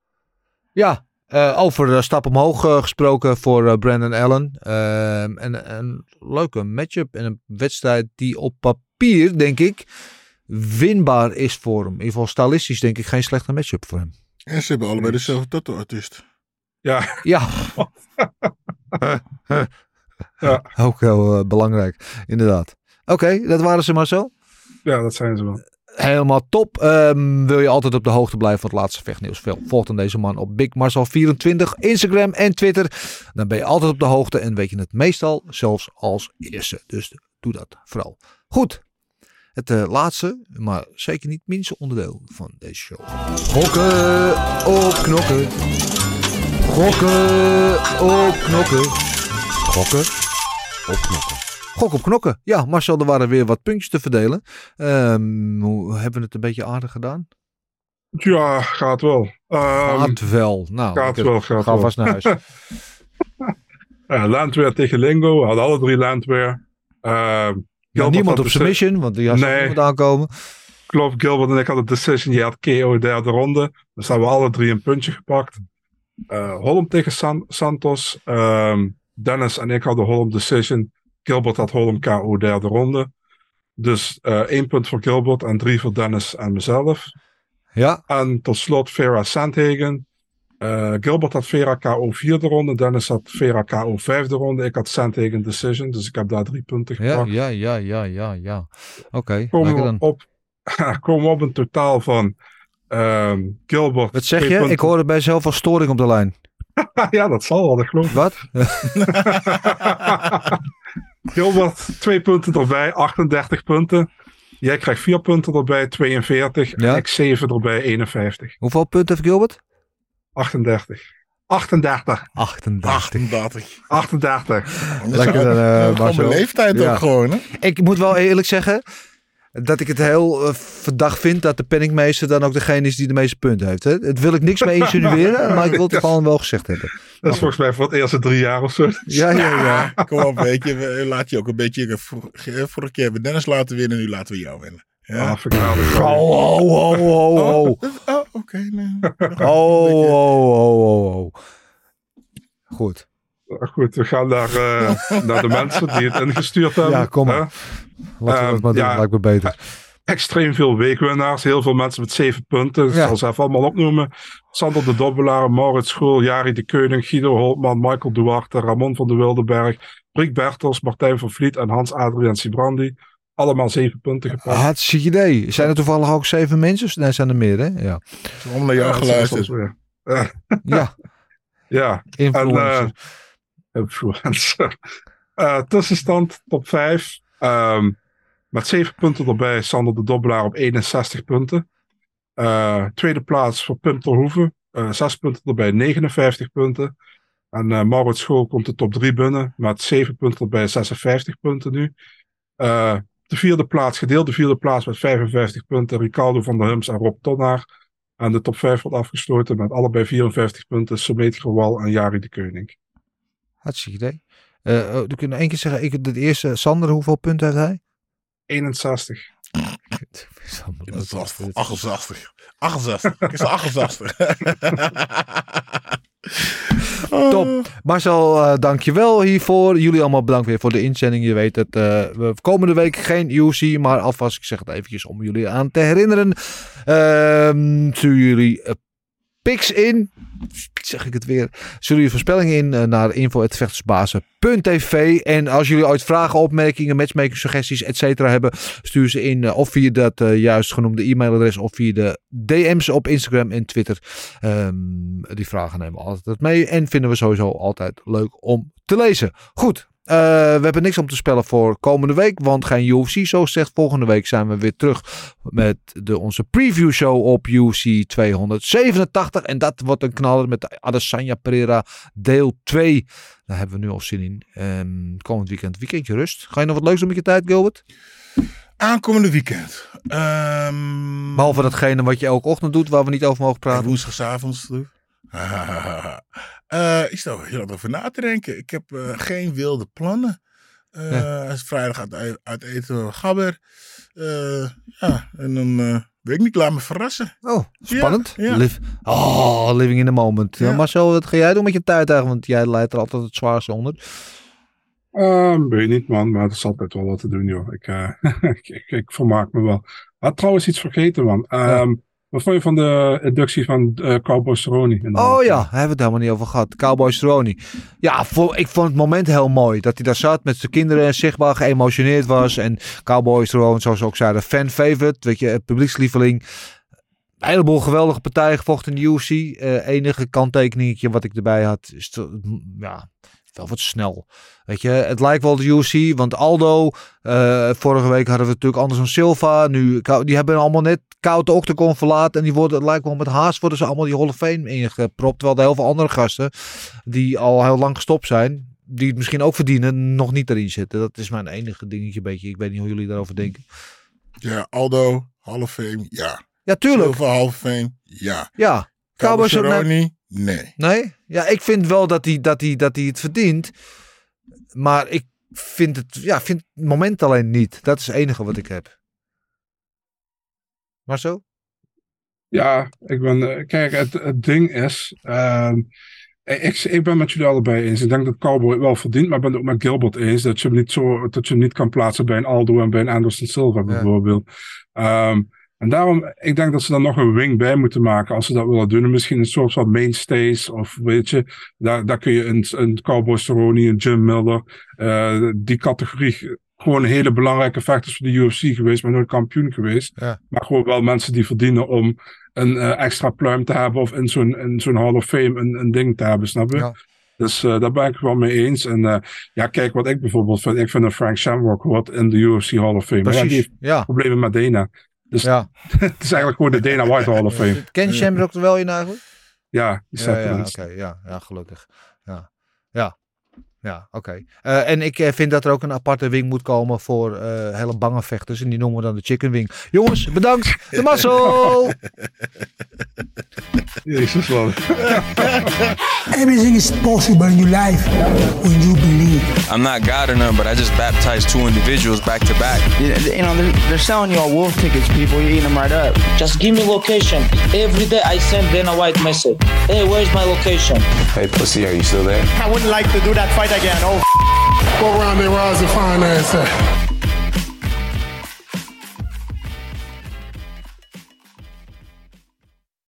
Ja, eh, over de stap omhoog eh, gesproken voor eh, Brandon Allen. Ehm, en een leuke matchup en een wedstrijd die op papier, denk ik, winbaar is voor hem. In ieder geval stylistisch denk ik geen slechte matchup voor hem. En ze hebben allebei dezelfde tattoo-artiest. Ja, Ja. *laughs* Ja. Ook heel eh, belangrijk, inderdaad. Oké, dat waren ze Marcel. ja, dat zijn ze wel. Helemaal top. Ehm, wil je altijd op de hoogte blijven van het laatste vechtnieuws? Volg dan deze man op BigMarcel24, Instagram en Twitter. Dan ben je altijd op de hoogte en weet je het meestal zelfs als eerste. Dus doe dat vooral. Goed. Het eh, laatste, maar zeker niet minste onderdeel van deze show. Gokken op knokken. Gokken op knokken. Gokken op knokken. Gok op knokken. Ja, Marcel, er waren weer wat puntjes te verdelen. Ehm, hoe hebben we het een beetje aardig gedaan? Ja, gaat wel. Ehm, Gaat wel. Nou, gaat wel, gaat ga vast naar huis. *laughs* *laughs* ja, Landweer tegen Lingo. We hadden alle drie Landweer. Ehm, Ja, niemand op submission, want die had Nee. niemand aankomen. Ik geloof Gilbert en ik hadden de decision. Je had KO derde ronde. Dus hebben we alle drie een puntje gepakt. Eh, Holm tegen San- Santos. Dennis en ik hadden Holm decision. Gilbert had Holm KO derde ronde. Dus eh, één punt voor Gilbert en drie voor Dennis en mezelf. Ja, En tot slot Vera Sandhagen. Eh, Gilbert had Vera KO vierde ronde. Dennis had Vera KO vijfde ronde. Ik had Sandhagen decision. Dus ik heb daar drie punten gepakt. ja, ja, ja, ja, ja. Oké, komen, we dan. op, *laughs* komen we op een totaal van ehm, Gilbert. Wat zeg je? punten. Ik hoorde bij zelf storing op de lijn. *laughs* ja, dat zal wel, dat geloof ik. Wat? *laughs* Gilbert, twee punten erbij, 38 punten. Jij krijgt vier punten erbij, 42. Ja. En ik zeven erbij, 51. Hoeveel punten heeft Gilbert? 38. 38. 38. 38. 38. Anders Lekker dan, gewoon Marcel. mijn leeftijd Ja. ook gewoon, hè? Ik moet wel eerlijk zeggen dat ik het heel eh, verdacht vind dat de penningmeester dan ook degene is die de meeste punten heeft. Hè? Het wil ik niks mee insinueren, *laughs* maar ik wil het gewoon wel gezegd hebben. Dat is volgens mij voor het eerste drie jaar of zo. Ja, ja, ja. *laughs* Kom op, weet je. we- Laat je ook een beetje... vor- Vorige keer hebben we Dennis laten winnen, nu laten we jou winnen. Ja. Aardig. Oh, oh, oh, oh, oh. Oh, oké. nee. Oh, oh, oh, oh, oh. Goed. Goed, we gaan naar, eh, *laughs* naar de mensen die het ingestuurd hebben. Ja, kom maar. Laten we Ehm, het maar doen, ja. lijkt me beter. extreem veel weekwinnaars. Heel veel mensen met zeven punten. Ik Ja. zal ze even allemaal opnoemen. Sander de Dobbelaar, Maurits School, Jari de Keuning, Guido Holtman, Michael Duarte, Ramon van de Wildenberg, Rick Bertels, Martijn van Vliet en Hans-Adriaan Sibrandi. Allemaal zeven punten gepakt. Hartstikke idee. Zijn er toevallig ook zeven mensen? Nee, zijn er meer, hè? Ja. Om naar jou Ja, geluisterd. Eh, *laughs* Ja, ja, en influencer. Influencer. *laughs* Eh, tussenstand top 5. met zeven punten erbij. Sander de Dobbelaar op 61 punten. Eh, tweede plaats voor Pim Terhoeven. eh zes punten erbij, 59 punten. En eh Maurits School komt de top 3 binnen. Met 7 punten erbij, 56 punten nu. De vierde plaats, gedeelde vierde plaats met 55 punten. Ricardo van der Hums en Rob Tonnaar. En de top 5 wordt afgesloten met allebei 54 punten. Sumeet Verwal en Jari de Keuning. Hartstikke idee. Eh oh, we kunnen één keer zeggen, ik, de eerste, Sander, hoeveel punten heeft hij? 61. Sander, Dat is dat- lastig. 68. 68. Ik is 68. *laughs* Top. Marcel, eh dankjewel hiervoor. Jullie allemaal bedankt weer voor de inzending. Je weet het, eh, we komende week geen UC, maar alvast, ik zeg het eventjes om jullie aan te herinneren. Ehm stuur jullie pics in. Zeg ik het weer. Stuur jullie voorspellingen in eh, naar info.vechtersbazen.tv. En als jullie ooit vragen, opmerkingen, matchmaking, suggesties, et cetera hebben, stuur ze in eh, of via dat eh, juist genoemde e-mailadres of via de DM's op Instagram en Twitter. Ehm, die vragen nemen we altijd mee en vinden we sowieso altijd leuk om te lezen. Goed. Eh, we hebben niks om te spellen voor komende week, want geen UFC. Zo zegt volgende week zijn we weer terug met de, onze preview show op UFC 287. En dat wordt een knaller met Adesanya Pereira deel 2. Daar hebben we nu al zin in. Komend weekend, weekendje rust. Ga je nog wat leuks doen met je tijd, Gilbert? Aankomende weekend. Ehm Behalve datgene wat je elke ochtend doet, waar we niet over mogen en praten. woensdagavond. *laughs* Eh, ik sta er heel erg over na te denken. Ik heb eh, geen wilde plannen. Eh Ja. als Vrijdag uit, uit eten gabber. Eh, ja, en dan eh, weet ik niet, laat me verrassen. Oh, spannend. Ja, ja. Live, oh, living in the moment. Ja. Ja. Marcel, wat ga jij doen met je tijd eigenlijk? Want jij leidt er altijd het zwaarste onder. Ehm, weet niet, man, maar het is altijd wel wat te doen, joh. Ik, eh, *laughs* ik, ik, ik vermaak me wel. Had trouwens iets vergeten, man. Ehm, Wat vond je van de inductie van uh, Cowboy Cerrone? Oh ja, daar hebben we het helemaal niet over gehad. Cowboy Cerrone. Ja, voor, ik vond het moment heel mooi. Dat hij daar zat met zijn kinderen en zichtbaar geëmotioneerd was. En Cowboy Cerrone, zoals we ook zeiden, fan favorite. Weet je, publiekslieveling. Een heleboel geweldige partijen gevochten in de UFC. Eh, enige kanttekeningetje wat ik erbij had, is ja, wel wat snel. Weet je, het lijkt wel de UFC, want Aldo, eh, vorige week hadden we natuurlijk Anderson Silva. Nu, die hebben allemaal net koud de octagon verlaten. En die worden, het lijkt wel met haast worden ze allemaal die Hall of Fame ingepropt. Terwijl er heel veel andere gasten, die al heel lang gestopt zijn, die het misschien ook verdienen, nog niet erin zitten. Dat is mijn enige dingetje, beetje. Ik weet niet hoe jullie daarover denken. Ja, Aldo, Hall of Fame, ja. Ja, tuurlijk. Silver Hall of Fame, ja. Ja. Cowboy nee. Nee? Ja, ik vind wel dat hij, dat hij, dat hij het verdient. Maar ik vind het, ja, vind het moment alleen niet. Dat is het enige wat ik heb. Maar zo? Ja, ik ben. eh, kijk, het, het ding is. ehm, ik, ik ben met jullie allebei eens. Ik denk dat Cowboy het wel verdient, maar ik ben het ook met Gilbert eens dat je hem niet, zo, dat je hem niet kan plaatsen bij een Aldo en bij een Anderson Silva bijvoorbeeld. Ehm, en daarom, ik denk dat ze dan nog een wing bij moeten maken als ze dat willen doen. En misschien een soort van mainstays of weet je, daar, daar kun je een, een Cowboy Cerrone, een Jim Miller, eh, die categorie gewoon hele belangrijke vechters voor de UFC geweest, maar nooit kampioen geweest. Ja. Maar gewoon wel mensen die verdienen om een eh, extra pluim te hebben of in zo'n, in zo'n Hall of Fame een, een ding te hebben, snap je? Ja. Dus eh, daar ben ik het wel mee eens. En ja, kijk wat ik bijvoorbeeld vind. Ik vind een Frank Shamrock hoort in de UFC Hall of Fame. Maar ja, die Precies. heeft Ja. problemen met Dana. Dus Ja. *laughs* het is eigenlijk gewoon de Dana White Hall of Fame. Ken je Shamrock er wel in eigenlijk? Ja, die Ja, ja, oké. ja, ja, gelukkig. Ja, ja. Ja, oké. Eh, en ik eh, vind dat er ook een aparte wing moet komen voor eh, hele bange vechters. En die noemen we dan de chicken wing. Jongens, bedankt. De mazzel! Jezus man. Everything is possible in your life when you believe. I'm not God or none, but I just baptized two individuals back to back. You know, they're, they're selling you all wolf tickets, people. You're eating them right up. Just give me location. Every day I send Dana White message. Hey, where's my location? Hey, pussy, are you still there? I wouldn't like to do that fight again. Oh, What round they rise and fine ass at?